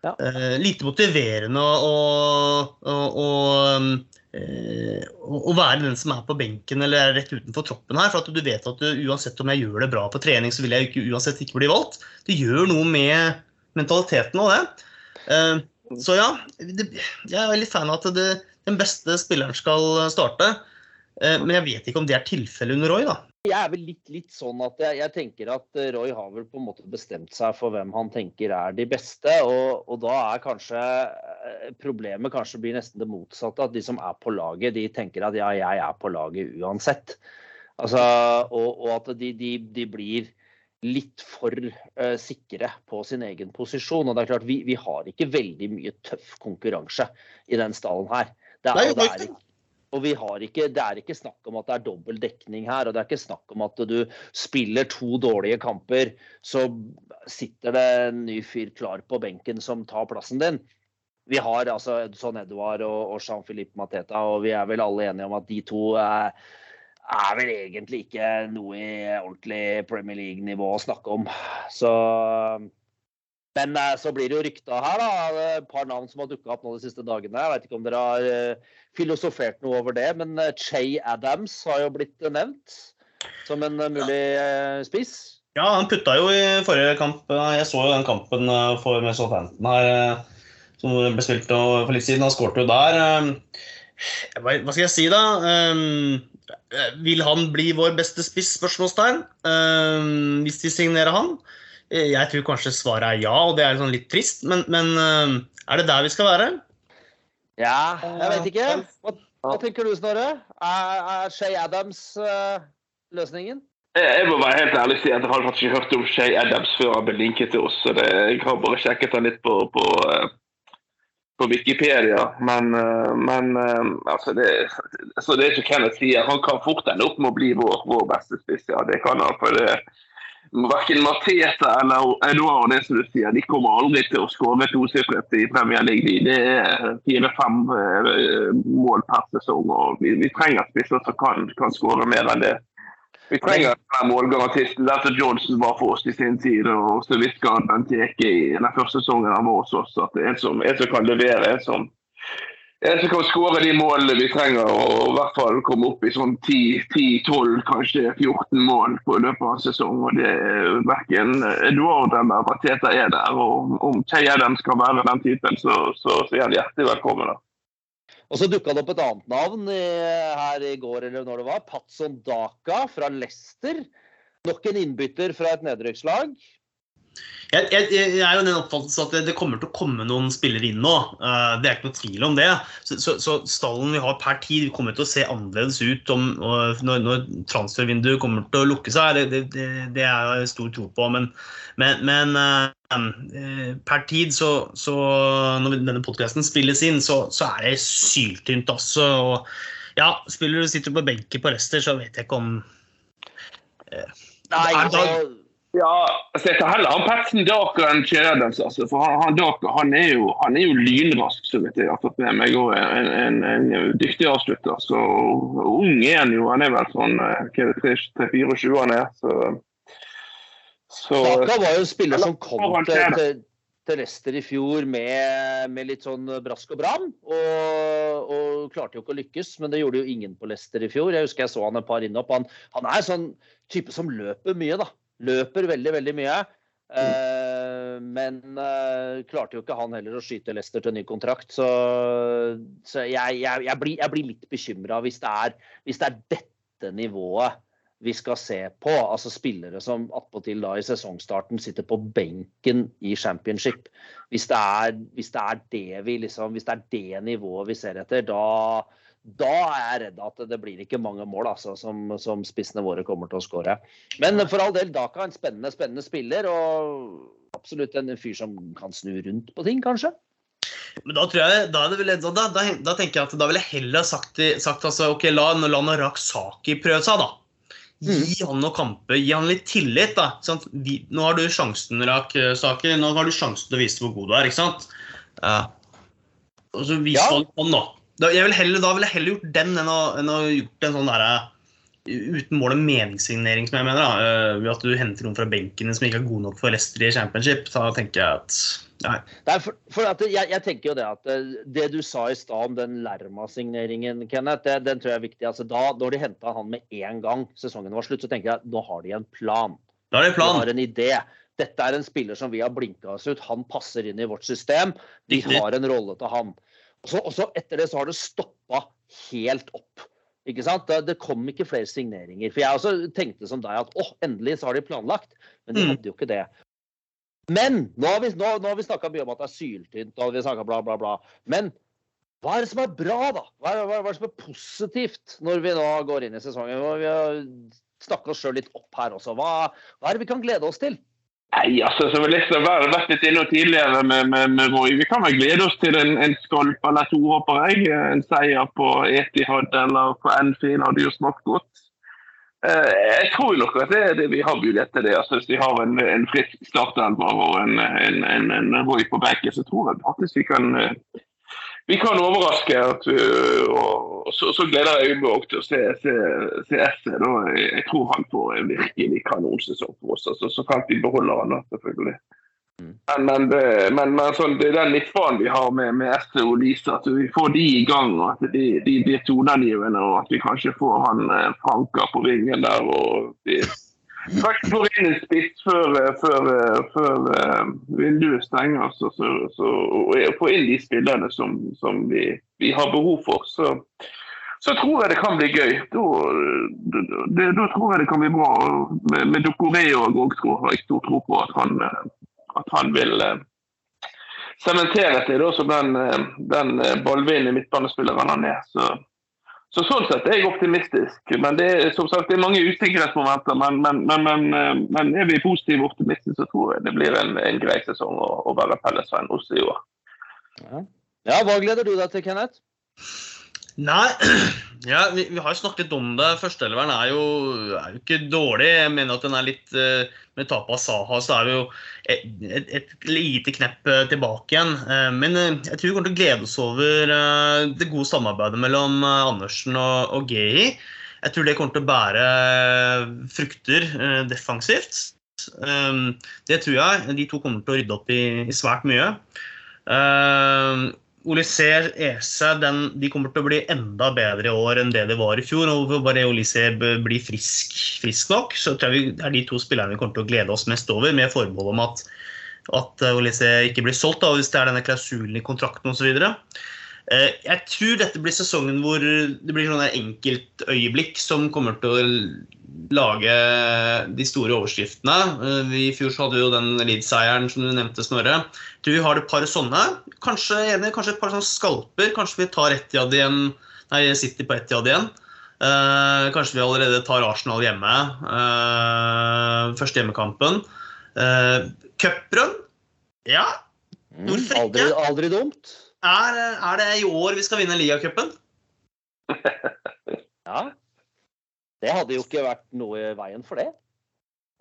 Ja. Lite motiverende å, å, um, å, være den som er på benken eller er rett utenfor troppen her. For at du vet at du, uansett om jeg gjør det bra på trening, så vil jeg ikke, uansett ikke bli valgt. Det gjør noe med mentaliteten og det. Så ja, jeg er veldig fan av at det, den beste spilleren skal starte. Eh, men jeg vet ikke om det er tilfellet under Roy, da. Jeg er vel litt, litt sånn at jeg, jeg tenker at eh, Roy har vel på en måte bestemt seg for hvem han tenker er de beste. Og, og da er kanskje eh, problemet kanskje blir nesten det motsatte. At de som er på laget, de tenker at ja, jeg er på laget uansett. Altså, og, og at de, de, de blir litt for uh, sikre på sin egen posisjon. Og det er klart, vi, vi har ikke veldig mye tøff konkurranse i den stallen her. Det er, det er og vi har ikke, det er ikke snakk om at det er dobbel dekning her. Og det er ikke snakk om at du spiller to dårlige kamper, så sitter det en ny fyr klar på benken som tar plassen din. Vi har altså Edson Edouard og, og Jean-Philippe Mateta, og vi er vel alle enige om at de to er, er vel egentlig ikke noe i ordentlig Premier League-nivå å snakke om. Så men eh, så blir det jo rykta her, da. Et par navn som har dukka opp nå de siste dagene. Jeg vet ikke om dere har eh, filosofert noe over det, men eh, Che Adams har jo blitt nevnt som en mulig spiss. Ja, han putta jo i forrige kamp. Jeg så jo den kampen for Southampton her, som ble spilt for litt siden. Han skårte jo der. Hva skal jeg si, da? Vil han bli vår beste spiss? Spørsmålstegn. Hvis de signerer han? Eh, Jeg tror kanskje svaret er ja, og det er sånn litt trist. Men, men eh, er det der vi skal være? Ja, jeg vet ikke. Hva, hva tenker du, Snorre? Er, er Shay Adams uh, løsningen? Jeg jeg må være helt ærlig og si at jeg har faktisk ikke hørt om Shay Adams før han ble linket til oss. så det, Jeg har bare sjekket han litt på, på, eh, på Wikipedia. Men, eh, men eh, altså det, altså det er ikke Kenneth sier. Han kan fort ende opp med å bli vår, vår beste spiss. Ja, det kan han. for det Verken Mateta eller Edouard det som du sier, de kommer aldri til å skåre tosifret i Premier League. Det er fire-fem eh, mål per sesong. og Vi, vi trenger spisser som kan, kan skåre mer enn det. Vi trenger en målgarantisten. Dette Johnson var for oss i sin tid. Og så Visca Benteke i den første sesongen han var hos oss. At det er en som, en som kan levere. En som, en som kan skåre de målene vi trenger, og i hvert fall komme opp i sånn 10-12, kanskje 14 mål på løpet av en sesong. og det er Verken Eduard eller Bateta er der. og Om Che dem skal være den typen, så, så, så er han hjertelig velkommen. da. Og så dukka det opp et annet navn i, her i går, eller når det var. Patson Daka fra Leicester. Nok en innbytter fra et nedrykkslag. Jeg, jeg, jeg er jo den oppfattelse at det, det, kommer til å komme noen spillere inn nå. Uh, det er ikke noe tvil om det. Så, så, så, stallen vi har per tid, kommer til å se annerledes ut om, når, når transfervinduet kommer til å lukke seg. Det, det, det er jeg stor tro på. Men, men, men uh, per tid, så, så når denne podkasten spilles inn, så, så, er det syltynt, altså. Og ja, spiller du sitter på benken på Rester, så vet jeg ikke om Nei, altså ja, så jeg tar heller han Petsen Daka enn Kjedens. Altså, for han, han Daka han er, jo, han er jo lynrask, så vidt jeg har fått med meg. Og en, en, en dyktig avslutter. Så ung er han jo. Han er vel sånn eh, hva er det, 3-24 han er. Så, så Daka var jo en spiller som kom til, til, til Leicester i fjor med, med, litt sånn brask og bram. Og, og, klarte jo ikke å lykkes, men det gjorde jo ingen på Leicester i fjor. Jeg husker jeg så han et par innhopp. Han, han er sånn type som løper mye, da. Løper veldig, veldig mye. Uh, men uh, klarte jo ikke han heller å skyte Leicester til ny kontrakt. Så, så jeg, jeg, jeg, blir, jeg, blir, litt bekymra hvis, hvis, det er dette nivået vi skal se på. Altså spillere som attpåtil da i sesongstarten sitter på benken i championship. Hvis det er, hvis det, er det, vi liksom, hvis det er det nivået vi ser etter, da, da er jeg redd at det blir ikke mange mål altså, som, som, spissene våre kommer til å skåre. Men for all del, Daka er en spennende, spennende spiller, og absolutt en fyr som kan snu rundt på ting, kanskje. Men da, tror jeg, da, vel, da, da, da tenker jeg at da ville jeg heller sagt, sagt altså, ok, la, la Narak Saki prøve seg, da. Gi mm. han noen kamper, gi han litt tillit. da. Vi, nå har du sjansen, Rak Saki, nå har du sjansen til å vise hvor god du er. ikke sant? Uh, og så vis ja. han, da. Da, vil heller, da ville jeg heller gjort den enn å, enn å gjort en sånn derre uten mål og meningssignering, som jeg mener. da, uh, Ved at du henter noen fra benken som ikke er god nok for Leicester i championship. Da tenker jeg at nei. nei for, for jeg, jeg, tenker jo det at uh, det du sa i stad om den Lerma-signeringen, Kenneth, det, den tror jeg er viktig. altså da, Når de henta han med en gang sesongen var slutt, så tenker jeg at nå har de en plan. Da har de en plan. De har en idé. Dette er en spiller som vi har blinka oss ut. Han passer inn i vårt system. Vi har en rolle til han. Og så etter det så har det stoppa helt opp. Ikke sant? Det kom ikke flere signeringer. For jeg også tenkte som deg at åh, endelig så har de planlagt. Men de mm. hadde jo ikke det. Men nå har vi, nå, nå vi snakka mye om at det er syltynt, og vi bla, bla, bla. Men hva er det som er bra, da? Hva er, hva er det som er positivt når vi nå går inn i sesongen? Vi har snakka oss sjøl litt opp her også. Hva, hva er det vi kan glede oss til? Nei, altså, som liksom har vært litt innom tidligere med, med, med, Roy, Vi kan vel glede oss til en, en skalp eller to, håper jeg. En seier på Etihad eller på Enfield hadde jo smakt godt. Eh, jeg tror nok at det, det, vi har mulighet til det. altså Hvis vi har en, en frisk startelver og en, en, en, en Roy på benken, så tror jeg faktisk vi kan eh, vi kan overraske. At, og så, så, gleder jeg meg også til å se, se, se Esse. Jeg tror han får en virkelig kanonsesong for oss. Altså, så kan vi beholde han, da, selvfølgelig. Mm. Men, men, det, men, men sånn, det er den midtbanen vi har med, med Esse og Lise, at vi får de i gang. og At de, de blir toneangivende, og at vi kanskje får han eh, Franka på vingen der. og de, Får inn en spiss før, eh, før, eh, før uh, vinduet stenger. Så, så, så, og få inn de spillerne som, som vi, vi, har behov for. Så, så, tror jeg det kan bli gøy. Da, det, da tror jeg det kan bli bra. Med, med Dokoré og Gogstro har jeg stor tro på at han, at han vil sementere seg som den, den ballvinnende midtbanespilleren han er. Så så Sånn sett er jeg optimistisk. Men det er som sagt, det er mange usikkerhetsmomenter. Men, men, men, men, er vi positive og optimistiske, så tror jeg det blir en, en grei sesong å, å være Pellesveien hos i år. Ja. ja, Hva gleder du deg til, Kenneth? Nei, ja, vi, vi, har jo snakket om det. Førsteelveren er, er, jo ikke dårlig. Jeg mener at den er litt uh, Med tapet av Saha så er vi jo et, et, et, lite knepp uh, tilbake igjen. Uh, men jeg tror vi kommer til å glede oss over det gode samarbeidet mellom Andersen og, og Gehi. Jeg tror det kommer til å bære frukter defensivt. det tror jeg. De to kommer til å rydde opp i, i svært mye. Olysée ESA, den, de kommer til å bli enda bedre i år enn det det var i fjor. og Bare Olysée blir frisk, frisk, nok, så tror jeg vi, det er de to spillerne vi kommer til å glede oss mest over, med forbehold om at, at Olysée ikke blir solgt da, hvis det er denne klausulen i kontrakten osv. Eh, Jeg tror dette blir sesongen hvor det blir sånne enkeltøyeblikk som kommer til å lage de store overskriftene. Eh, I fjor så hadde vi jo den Leeds-seieren som du nevnte, Snorre. Jeg tror vi har et par sånne. Kanskje, kanskje et par sånne skalper. Kanskje vi tar Etiad igjen, nei, City på Etihad igjen. Eh, kanskje vi allerede tar Arsenal hjemme. Eh, første hjemmekampen. Uh, Cuprun? Ja. Mm, Hvorfor ikke? aldri, aldri dumt. Er, er det i år vi skal vinne ligacupen? Ja. Det hadde jo ikke vært noe i veien for det.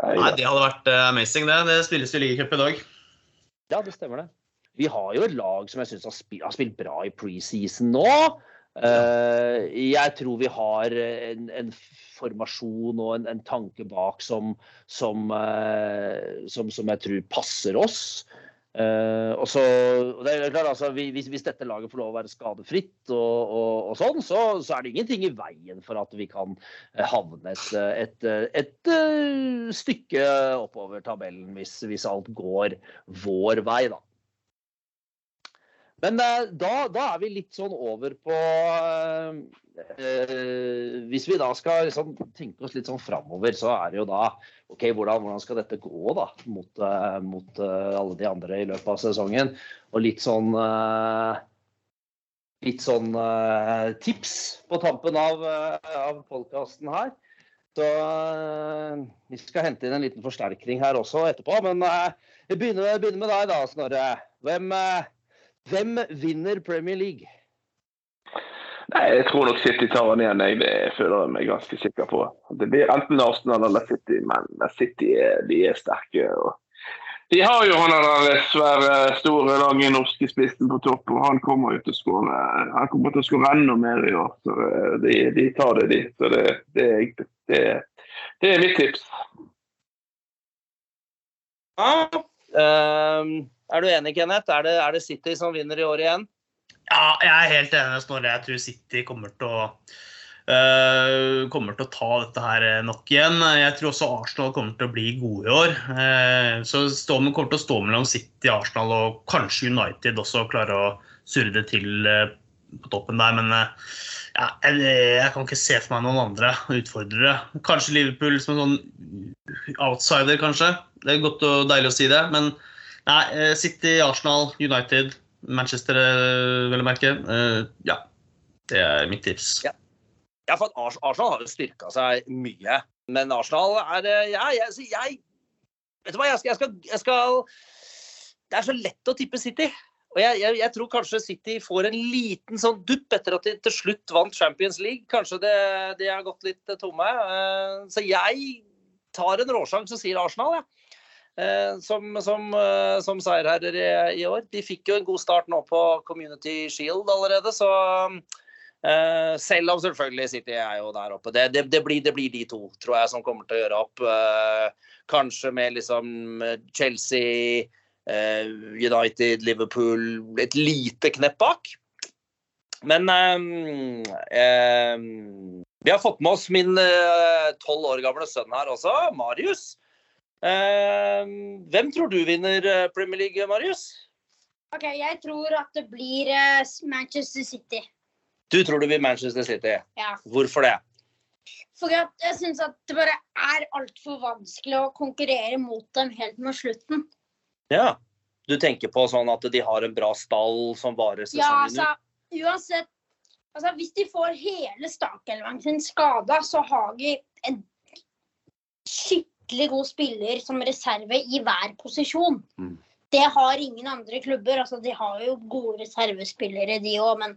Nei, det hadde vært eh, amazing, det. Det spilles jo ligacup i dag. Ja, det stemmer det. Vi har jo et lag som jeg syns har, har spilt bra i preseason nå. Uh, jeg tror vi har en, en formasjon og en, en tanke bak som, som, uh, som, som jeg tror passer oss. Eh, og så, det er klart, altså, hvis, hvis dette laget får lov å være skadefritt, og, og, og sånn, så, så er det ingenting i veien for at vi kan eh, havne et, et, et, et, eh, stykke oppover tabellen hvis, hvis alt går vår vei, da. Men da, da er vi litt sånn over på uh, Hvis vi da skal liksom tenke oss litt sånn framover, så er det jo da OK, hvordan, hvordan skal dette gå da mot, eh, mot eh, alle de andre i løpet av sesongen? Og litt sånn eh, Litt sånn tips på tampen av, uh, av podkasten her. Så vi skal hente inn en liten forsterkning her også etterpå. Men vi begynner, begynner med deg da, Snorre. Hvem, hvem vinner Premier League? Nei, Jeg tror nok City tar den igjen. Jeg, det føler jeg meg ganske sikker på. Det blir enten Arsenal eller City, men City er, de er sterke. de har jo han der svære, store, lange norske spissen på topp, og han kommer jo til å skåre Han kommer til å skåre enda mer i år. så eh, De, de tar det, de. Så det, det, det, det er mitt tips. Ja. Um, er du enig, Kenneth? Er det, er det City som vinner i år igjen? Ja, jeg er helt enig med Snorre. Jeg tror City kommer til å Uh, kommer til å ta dette her nok igjen. Jeg tror også Arsenal kommer til å bli gode i år. Uh, så Stormen kommer til å stå mellom City, Arsenal og kanskje United også klare å surre det til uh, på toppen der. Men ja, jeg, jeg kan ikke se for meg noen andre utfordrere. Kanskje Liverpool som en sånn outsider, kanskje. Det er godt og deilig å si det. Men nei, City, Arsenal, United, Manchester, vil vel å merke. Eh, Ja, det er mitt tips. Ja. Ja, for Arsenal har jo styrka seg mye. Men Arsenal er eh, Ja, jeg, jeg Vet du hva, jeg skal, jeg, skal, jeg skal Det er så lett å tippe City. Og jeg, jeg, jeg tror kanskje City får en liten sånn dupp etter at de til slutt vant Champions League. Kanskje det, de har gått litt tomme. Eh, Så jeg tar en råsjanse og sier Arsenal, jeg. Eh, Som, som, eh, som seierherrer i, i år. De fikk jo en god start nå på Community Shield allerede, så Eh, selv om selvfølgelig City er jo der oppe. Det, det, det, blir, det blir de to, tror jeg, som kommer til å gjøre opp. Eh, kanskje med liksom eh, Chelsea, eh, United, Liverpool et lite knepp bak. Men um, um, vi har fått med oss min tolv år gamle sønn her også, Marius. Eh, hvem tror du vinner eh, Premier League, Marius? Ok, Jeg tror at det blir eh, Manchester City. Du tror det blir Manchester City. Ja. Hvorfor det? For at jeg syns at det bare er altfor vanskelig å konkurrere mot dem helt mot slutten. Ja. Du tenker på sånn at de har en bra stall som varer Ja, altså, uansett altså, Hvis de får hele startelveren sin skada, så har de en skikkelig god spiller som reserve i hver posisjon. Mm. Det har ingen andre klubber. altså De har jo gode reservespillere, de òg, men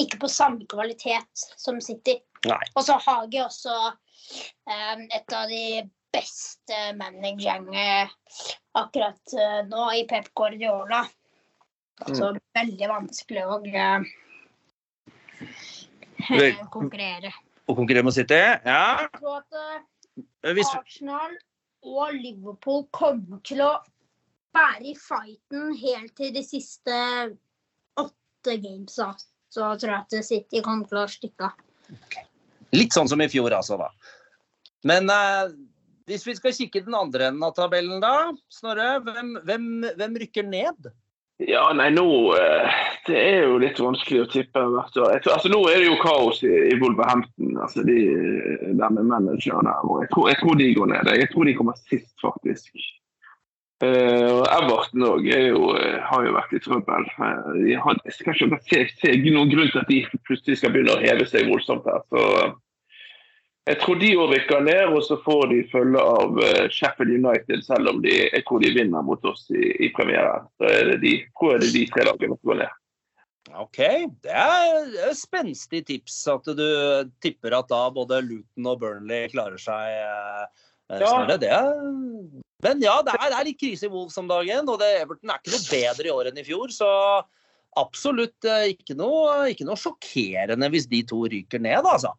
ikke på samme kvalitet som City. Nei. Og så har de også um, et av de beste managerne akkurat uh, nå, i Pep Guardiola. Altså veldig vanskelig å uh, konkurrere. Å konkurrere med City? Ja. Tror at Arsenal og Liverpool kommer til å være i fighten helt til de siste åtte gamesa. Så tror jeg at City kommer til å stikke av. litt sånn som i fjor, altså, da. Men eh, hvis vi skal kikke den andre enden av tabellen, da, Snorre. Hvem, hvem, hvem rykker ned? Ja, nei, nå eh, Det er jo litt vanskelig å tippe hvert år. Altså, nå er det jo kaos i, i Wolverhampton. Altså, de, der med manager der. Og jeg tror, jeg tror de går ned. Jeg tror de kommer sist, faktisk. Uh, Everton òg har jo vært i trøbbel. Uh, jeg, jeg skal ikke se, se noen grunn til at de plutselig skal begynne å heve seg voldsomt her. Så jeg tror de òg rykker ned, og så får de følge av eh, Sheffield United, selv om de, jeg tror de vinner mot oss i, i premieren. Så er det de, tror jeg det er de tre lagene som går ned. OK, det er spenstig tips at du tipper at da både Luton og Burnley klarer seg. Eh, Ja. Det er... Men ja, det er, det er litt krise i Wolves om dagen, og det, Everton er ikke noe bedre i år enn i fjor. Så absolutt eh, ikke noe, ikke noe sjokkerende hvis de to ryker ned, altså.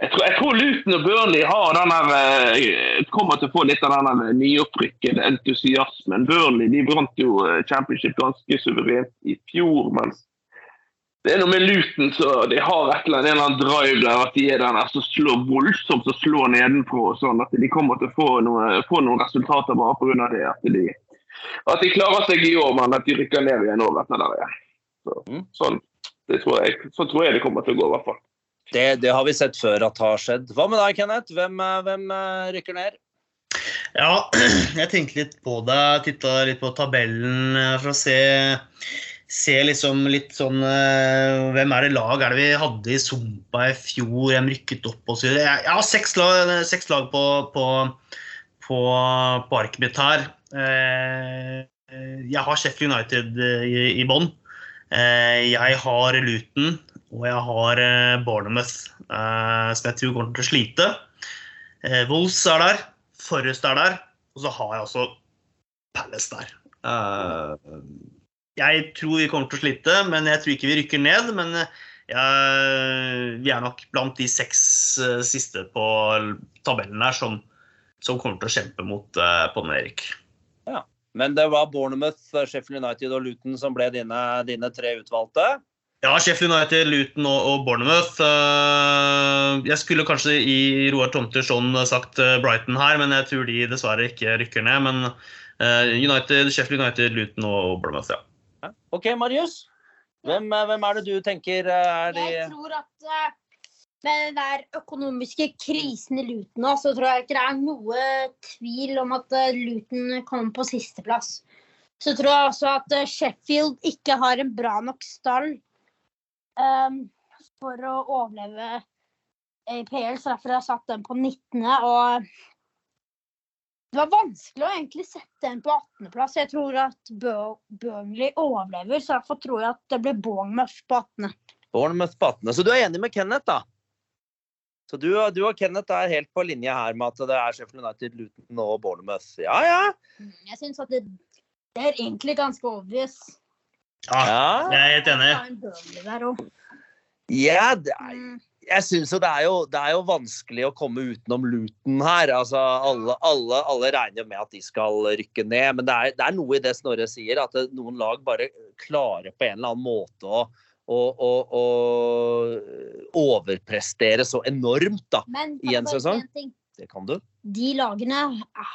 Jeg tror, jeg tror Luton og Burnley her, eh, kommer til å få litt av den nyopprykkede entusiasmen. Burnley de brant jo eh, championship ganske suverent i fjor, mens det er noe med Luton så de har et eller annet, en eller annen drive der at de er den som slår voldsomt og slår nedenfra. og sånn at De kommer til å få, noe, få noen resultater bare pga. det. At de, at de klarer seg i år, men at de rykker ned igjen året etter der igjen. Så, Mm. sånn, det tror jeg, sånn tror jeg det kommer til å gå, i hvert fall. Det, det har vi sett før at har skjedd. Hva med deg, Kenneth? Hvem, eh, hvem eh, rykker ned? Ja, jeg tenkte litt på det. Titta litt på tabellen eh, for å se, se liksom litt sånn Hvem er det lag er det vi hadde i Sumpa i fjor? Hvem rykket opp osv.? Jeg, jeg har seks lag, seks lag på, på, på, på arket mitt her. Jeg har Sheffield United i, i bånn. Jeg har Luton og jeg har eh, Bournemouth, eh, som jeg tror kommer til å slite. Wolls er der. Forrest er der. Og så har jeg også Palace der. Eh, jeg tror vi kommer til å slite, men jeg tror ikke vi rykker ned. Men eh, jeg, vi er nok blant de seks eh, siste på tabellen her som, som kommer til å kjempe mot uh, Ponne Erik. Ja. Men det var Bournemouth, Sheffield United og Luton som ble dine, dine tre utvalgte. Ja, Sheffield United, Luton og, og Bournemouth. Eh, jeg skulle kanskje i Roar Tomters ånd sagt eh, Brighton her, men jeg tror de dessverre ikke rykker ned. Men eh, United, Sheffield United, Luton og Bournemouth, ja. OK, Marius. Hvem, hvem er det du tenker er de Jeg tror at med den der økonomiske krisen i Luton nå, så tror jeg ikke det er noe tvil om at Luton kommer på sisteplass. Så tror jeg også at Sheffield ikke har en bra nok stall eh, for å overleve i PL, så derfor har jeg satt den på 19. Og det var vanskelig å egentlig sette den på 18.-plass. Jeg tror at Burnley overlever, så derfor tror jeg at det blir Bournemouth på 18. Bournemouth på 18. Så du er enig med Kenneth, da? Så du, du og Kenneth er helt på linje her med at det er Sheffield United, Luton og Bournemouth. Ja, ja. Mm, Jeg syns at det, det er egentlig ganske obvious. Ja. ja. Jeg er helt enig. Ja, det er, Mm, jeg syns jo det er, jo det er jo vanskelig å komme utenom Luton her. Altså, alle, alle, alle regner jo med at de skal rykke ned. Men det er, det er noe i det Snorre sier, at det, noen lag bare klarer på en eller annen måte å, og, og, og overprestere så enormt, da. Men I en sesong? en? Det kan du. de lagene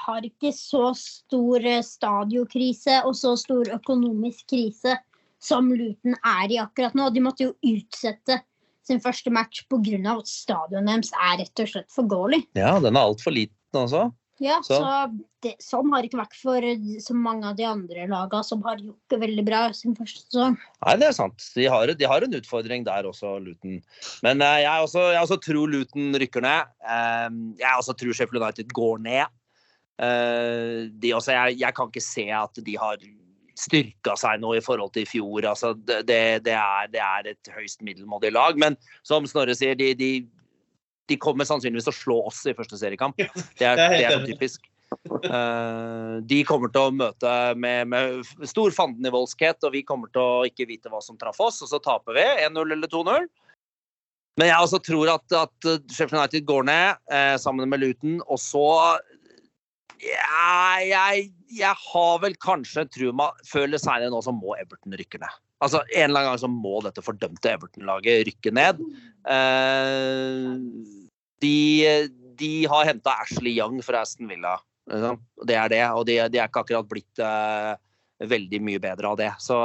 har ikke så stor eh, stadiokrise og så stor økonomisk krise som Luton er i akkurat nå. De måtte jo utsette sin første match pga. at stadionet deres er rett og slett for dårlig. Ja, den er altfor liten også. Ja, Så- så det, Sånn har det ikke vært for eh, så mange av de andre lagene som har gjort det veldig bra sin første sesong. Nei, det er sant. De har, de har en utfordring der også, Luton. Men eh, jeg, også, jeg også tror Luton rykker ned. Eh, jeg også tror Sheffield United går ned. Eh, de også, jeg, jeg kan ikke se at de har styrka seg nå i forhold til i fjor. Altså, det, det, er, det er et høyst middelmådig lag. Men som Snorre sier, de, de, de kommer sannsynligvis til å slå oss i første seriekamp. Det er, det er typisk. Uh, de kommer til å møte med, med stor fandenivoldskhet, og vi kommer til å ikke vite hva som traff oss, og så taper vi 1-0 eller 2-0. Men jeg også tror at, at Sheffield United går ned eh, sammen med Luton, og så ja, jeg, jeg har vel kanskje meg Før eller senere nå så må Everton rykke ned. Altså En eller annen gang så må dette fordømte Everton-laget rykke ned. Eh, de, de har henta Ashley Young fra Aston Villa. Liksom. Det er det, og de, de er ikke akkurat blitt eh, veldig mye bedre av det. Så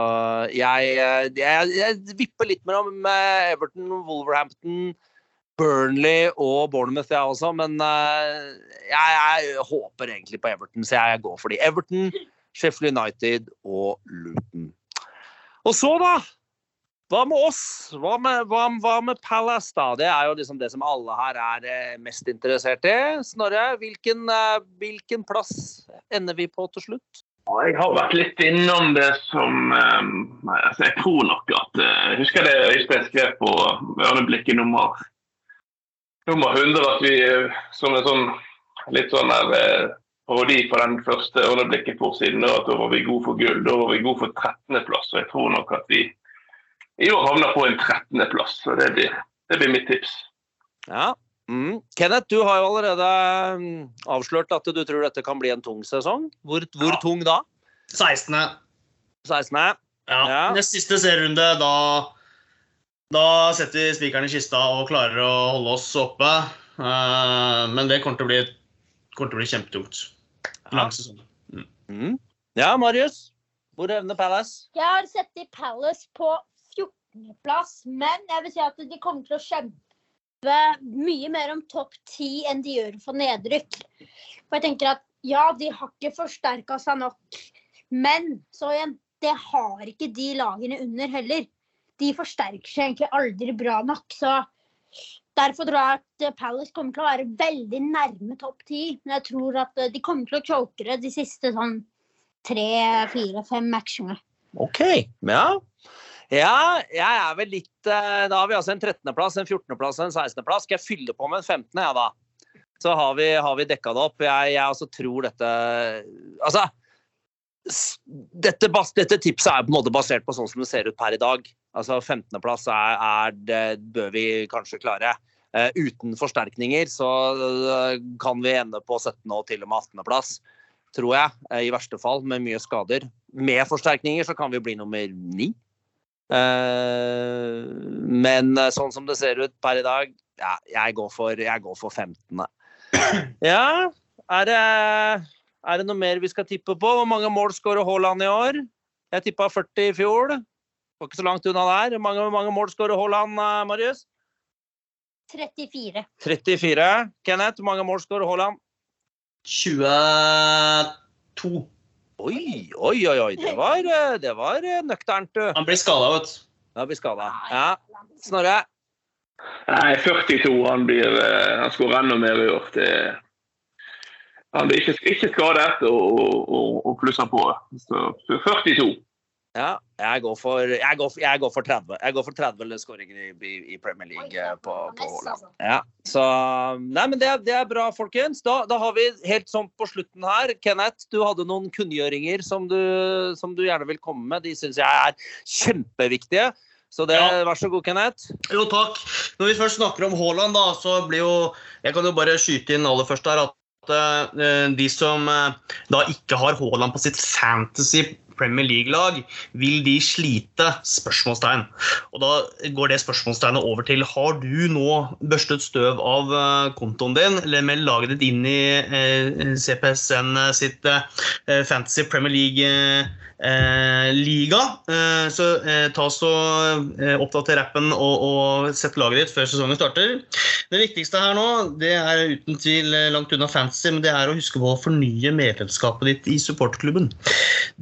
jeg, eh, jeg, jeg vipper litt mellom eh, Everton, Wolverhampton, Burnley og Bournemouth, jeg også. Men eh, jeg, jeg håper egentlig på Everton, så jeg går for de. Everton, Sheffield United og Luton. Og så, da? Hva med oss? Hva med, hva, hva med Palace, da? Det er jo liksom det som alle her er eh, mest interessert i. Snorre, hvilken, eh, hvilken plass ender vi på til slutt? Jeg har vært litt innom det som um, altså Jeg tror nok at uh, husker det Øystein skrev på Ørneblikket nummer, nummer 100, at vi uh, som en sånn litt sånn her, uh, parodi på den første Ørneblikket-forsiden, at da var vi gode for gull. Da var vi gode for 13.-plass. Og jeg tror nok at vi i år havner på en 13.-plass. Så det blir, det blir mitt tips. Ja. Mm. Kenneth, du har jo allerede mm, avslørt at du tror dette kan bli en tung sesong. Hvor, hvor Ja. tung da? 16. 16. Ja. Ja. Nest siste serierunde, da, da setter vi spikeren i kista og klarer å holde oss oppe. Eh, men det kommer til å bli, kommer til å bli kjempetungt. Lang sesong. Mm. Ja, Marius. Hvor evner Palace? Jeg har sett i Palace på 14.-plass, men jeg vil si at de kommer til å kjempe mye mer om topp 10 enn de gjør for nedrykk. For jeg tenker at ja, de har ikke forsterka seg nok, men så igjen, det har ikke de lagene under heller. De forsterker seg egentlig aldri bra nok, så Derfor tror jeg at Palace kommer til å være veldig nærme topp ti. Men jeg tror at de kommer til å choke det de siste sånn tre, fire, fem matchene. OK. Ja. ja, jeg er vel litt eh, Da har vi altså en 13.-plass, en 14.-plass og en 16.-plass. Skal jeg fylle på med en 15., jeg, da? Så har vi, har vi dekka det opp. Jeg, jeg også tror dette Altså dette, dette tipset er på en måte basert på sånn som det ser ut per i dag. Altså 15.-plass er, er det bør vi kanskje klare. Uh, uten forsterkninger så uh, kan vi ende på 17. og til og med 18.-plass, tror jeg. Uh, I verste fall, med mye skader. Med forsterkninger så kan vi bli nummer ni. Men sånn som det ser ut per i dag, ja, jeg går for, jeg går for 15. Ja, er det, er det noe mer vi skal tippe på? Hvor mange mål skårer Haaland i år? Jeg tippa 40 i fjor. Var ikke så langt unna der. Hvor mange, mange mål skårer Haaland, eh, Marius? 34. 34. Kenneth, hvor mange mål skårer Haaland? 22. Oi, oi, oi, oi. Det var, eh, det var eh, nøkternt, du. Han blir skada, vet du. Han blir skada. Ja. Snorre? Nei, 42. Han, blir, han skårer enda mer i år. Det, han blir ikke, ikke skadet og, og, og plusser på. Så 42. Ja, jeg går for, jeg går for, jeg går for 30. Jeg går for 30 skåringer i, i, Premier League eh, på, på Haaland. altså. Ja, så Nei, men det, er- det er bra, folkens. Da, da har vi helt sånn på slutten her Kenneth, du hadde noen kunngjøringer som du, som du gjerne vil komme med. De syns jeg er kjempeviktige. Så det, Ja. vær så god, Kenneth. Jo, takk. Når vi først snakker om Haaland, da, så blir jo Jeg kan jo bare skyte inn aller først her at eh, de som eh, da ikke har Haaland på sitt fantasy Premier League-lag, vil de slite? Spørsmålstegn. Og da går det spørsmålstegnet over til har du nå børstet støv av eh, kontoen din, eller meld laget ditt inn i eh, CPSN sitt eh, Fantasy Premier League eh, eh, liga. Eh, så eh, ta så eh, oppdater rappen og, og sett laget ditt før sesongen starter. Det viktigste her nå det er uten tvil eh, langt unna fantasy, men det er å huske på å fornye medlemskapet ditt i supporterklubben.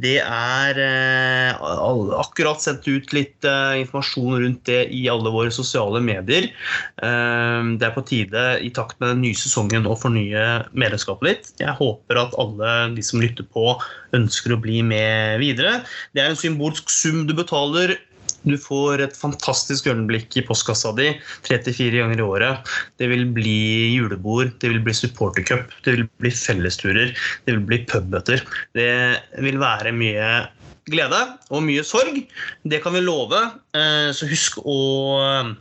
Det er eh, akkurat sendt ut litt eh, informasjon rundt det i alle våre sosiale medier. Eh, det er på tide i takt med den nye sesongen å fornye medlemskapet ditt. Jeg håper at alle de som lytter på, ønsker å bli med videre. Det er en symbolsk sum du betaler. Du får et fantastisk ørneblikk i postkassa di 34 ganger i året. Det vil bli julebord, det vil bli supportercup, det vil bli fellesturer, det vil bli pubbøter. Det vil være mye glede og mye sorg. Det kan vi love. Eh, Så husk å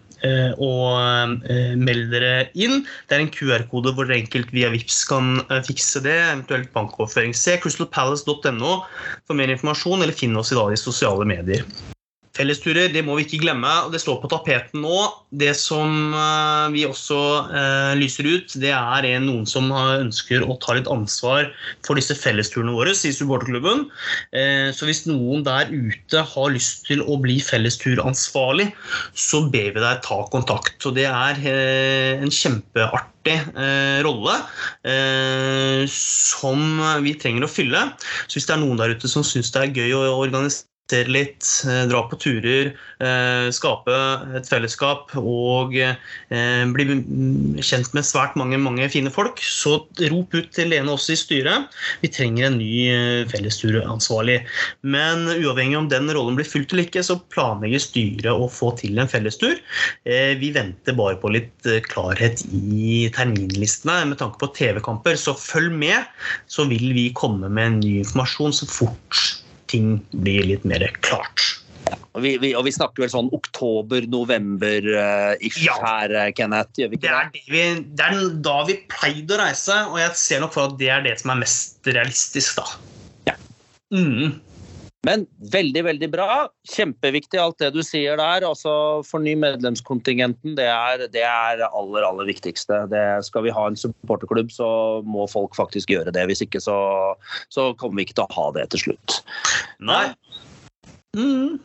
og melde meld dere inn. Det er en QR-kode hvor enkelt via VIPS kan eh, fikse det, eventuelt bankoverføring. Se crystalpalace.no for mer informasjon, eller finn oss i dag i sosiale medier. Fellesturer det må vi ikke glemme, og det står på tapeten nå. Det som eh, vi også eh, lyser ut, det er noen som ønsker å ta litt ansvar for disse fellesturene våre i supporterklubben. Eh, så hvis noen der ute har lyst til å bli fellesturansvarlig, så ber vi deg ta kontakt. Så det er eh, en kjempeartig eh, rolle eh, som vi trenger å fylle. Så hvis det er noen der ute som syns det er gøy å organisere litt, eh, dra på turer, eh, skape et fellesskap og eh, bli kjent med svært mange, mange fine folk, så rop ut til Lene også i styret. Vi trenger en ny fellesturansvarlig. Men uavhengig om den rollen blir fulgt eller ikke, så planlegger styret å få til en fellestur. Vi venter bare på litt klarhet i terminlistene med tanke på TV-kamper, så følg med, så vil vi komme med ny informasjon så fort ting blir litt mer klart. Og vi, vi, og vi snakker vel sånn oktober-november-ish Ja. her, eh, Kenneth? Gjør vi Det er, det, vi, det er da vi pleide å reise, og jeg ser nok for at det er det som er mest realistisk, da. Ja. Mm. Men veldig, veldig bra. Kjempeviktig alt det du sier der. Altså, Forny medlemskontingenten, det er det er aller, aller viktigste. Det skal vi ha en supporterklubb, så må folk faktisk gjøre det. Hvis ikke så, så kommer vi ikke til å ha det til slutt. Nei. Mm.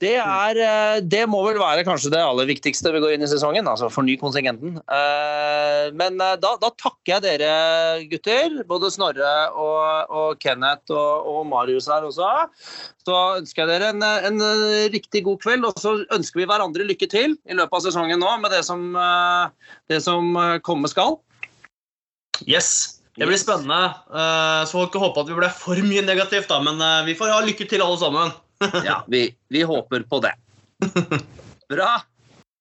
Det, er, eh, det må vel være kanskje det aller viktigste vi går inn i sesongen. altså Forny kontingenten. Eh, Men eh, da, da takker jeg dere gutter, både Snorre og, og Kenneth og, og Marius her også. Så ønsker jeg dere en, en riktig god kveld, og så ønsker vi hverandre lykke til i løpet av sesongen nå med det som, det som komme skal. Yes. Det blir spennende. Så får ikke håpe at vi ble for mye negativt, da, men vi får ha lykke til alle sammen. Ja, vi, vi håper på det. Bra.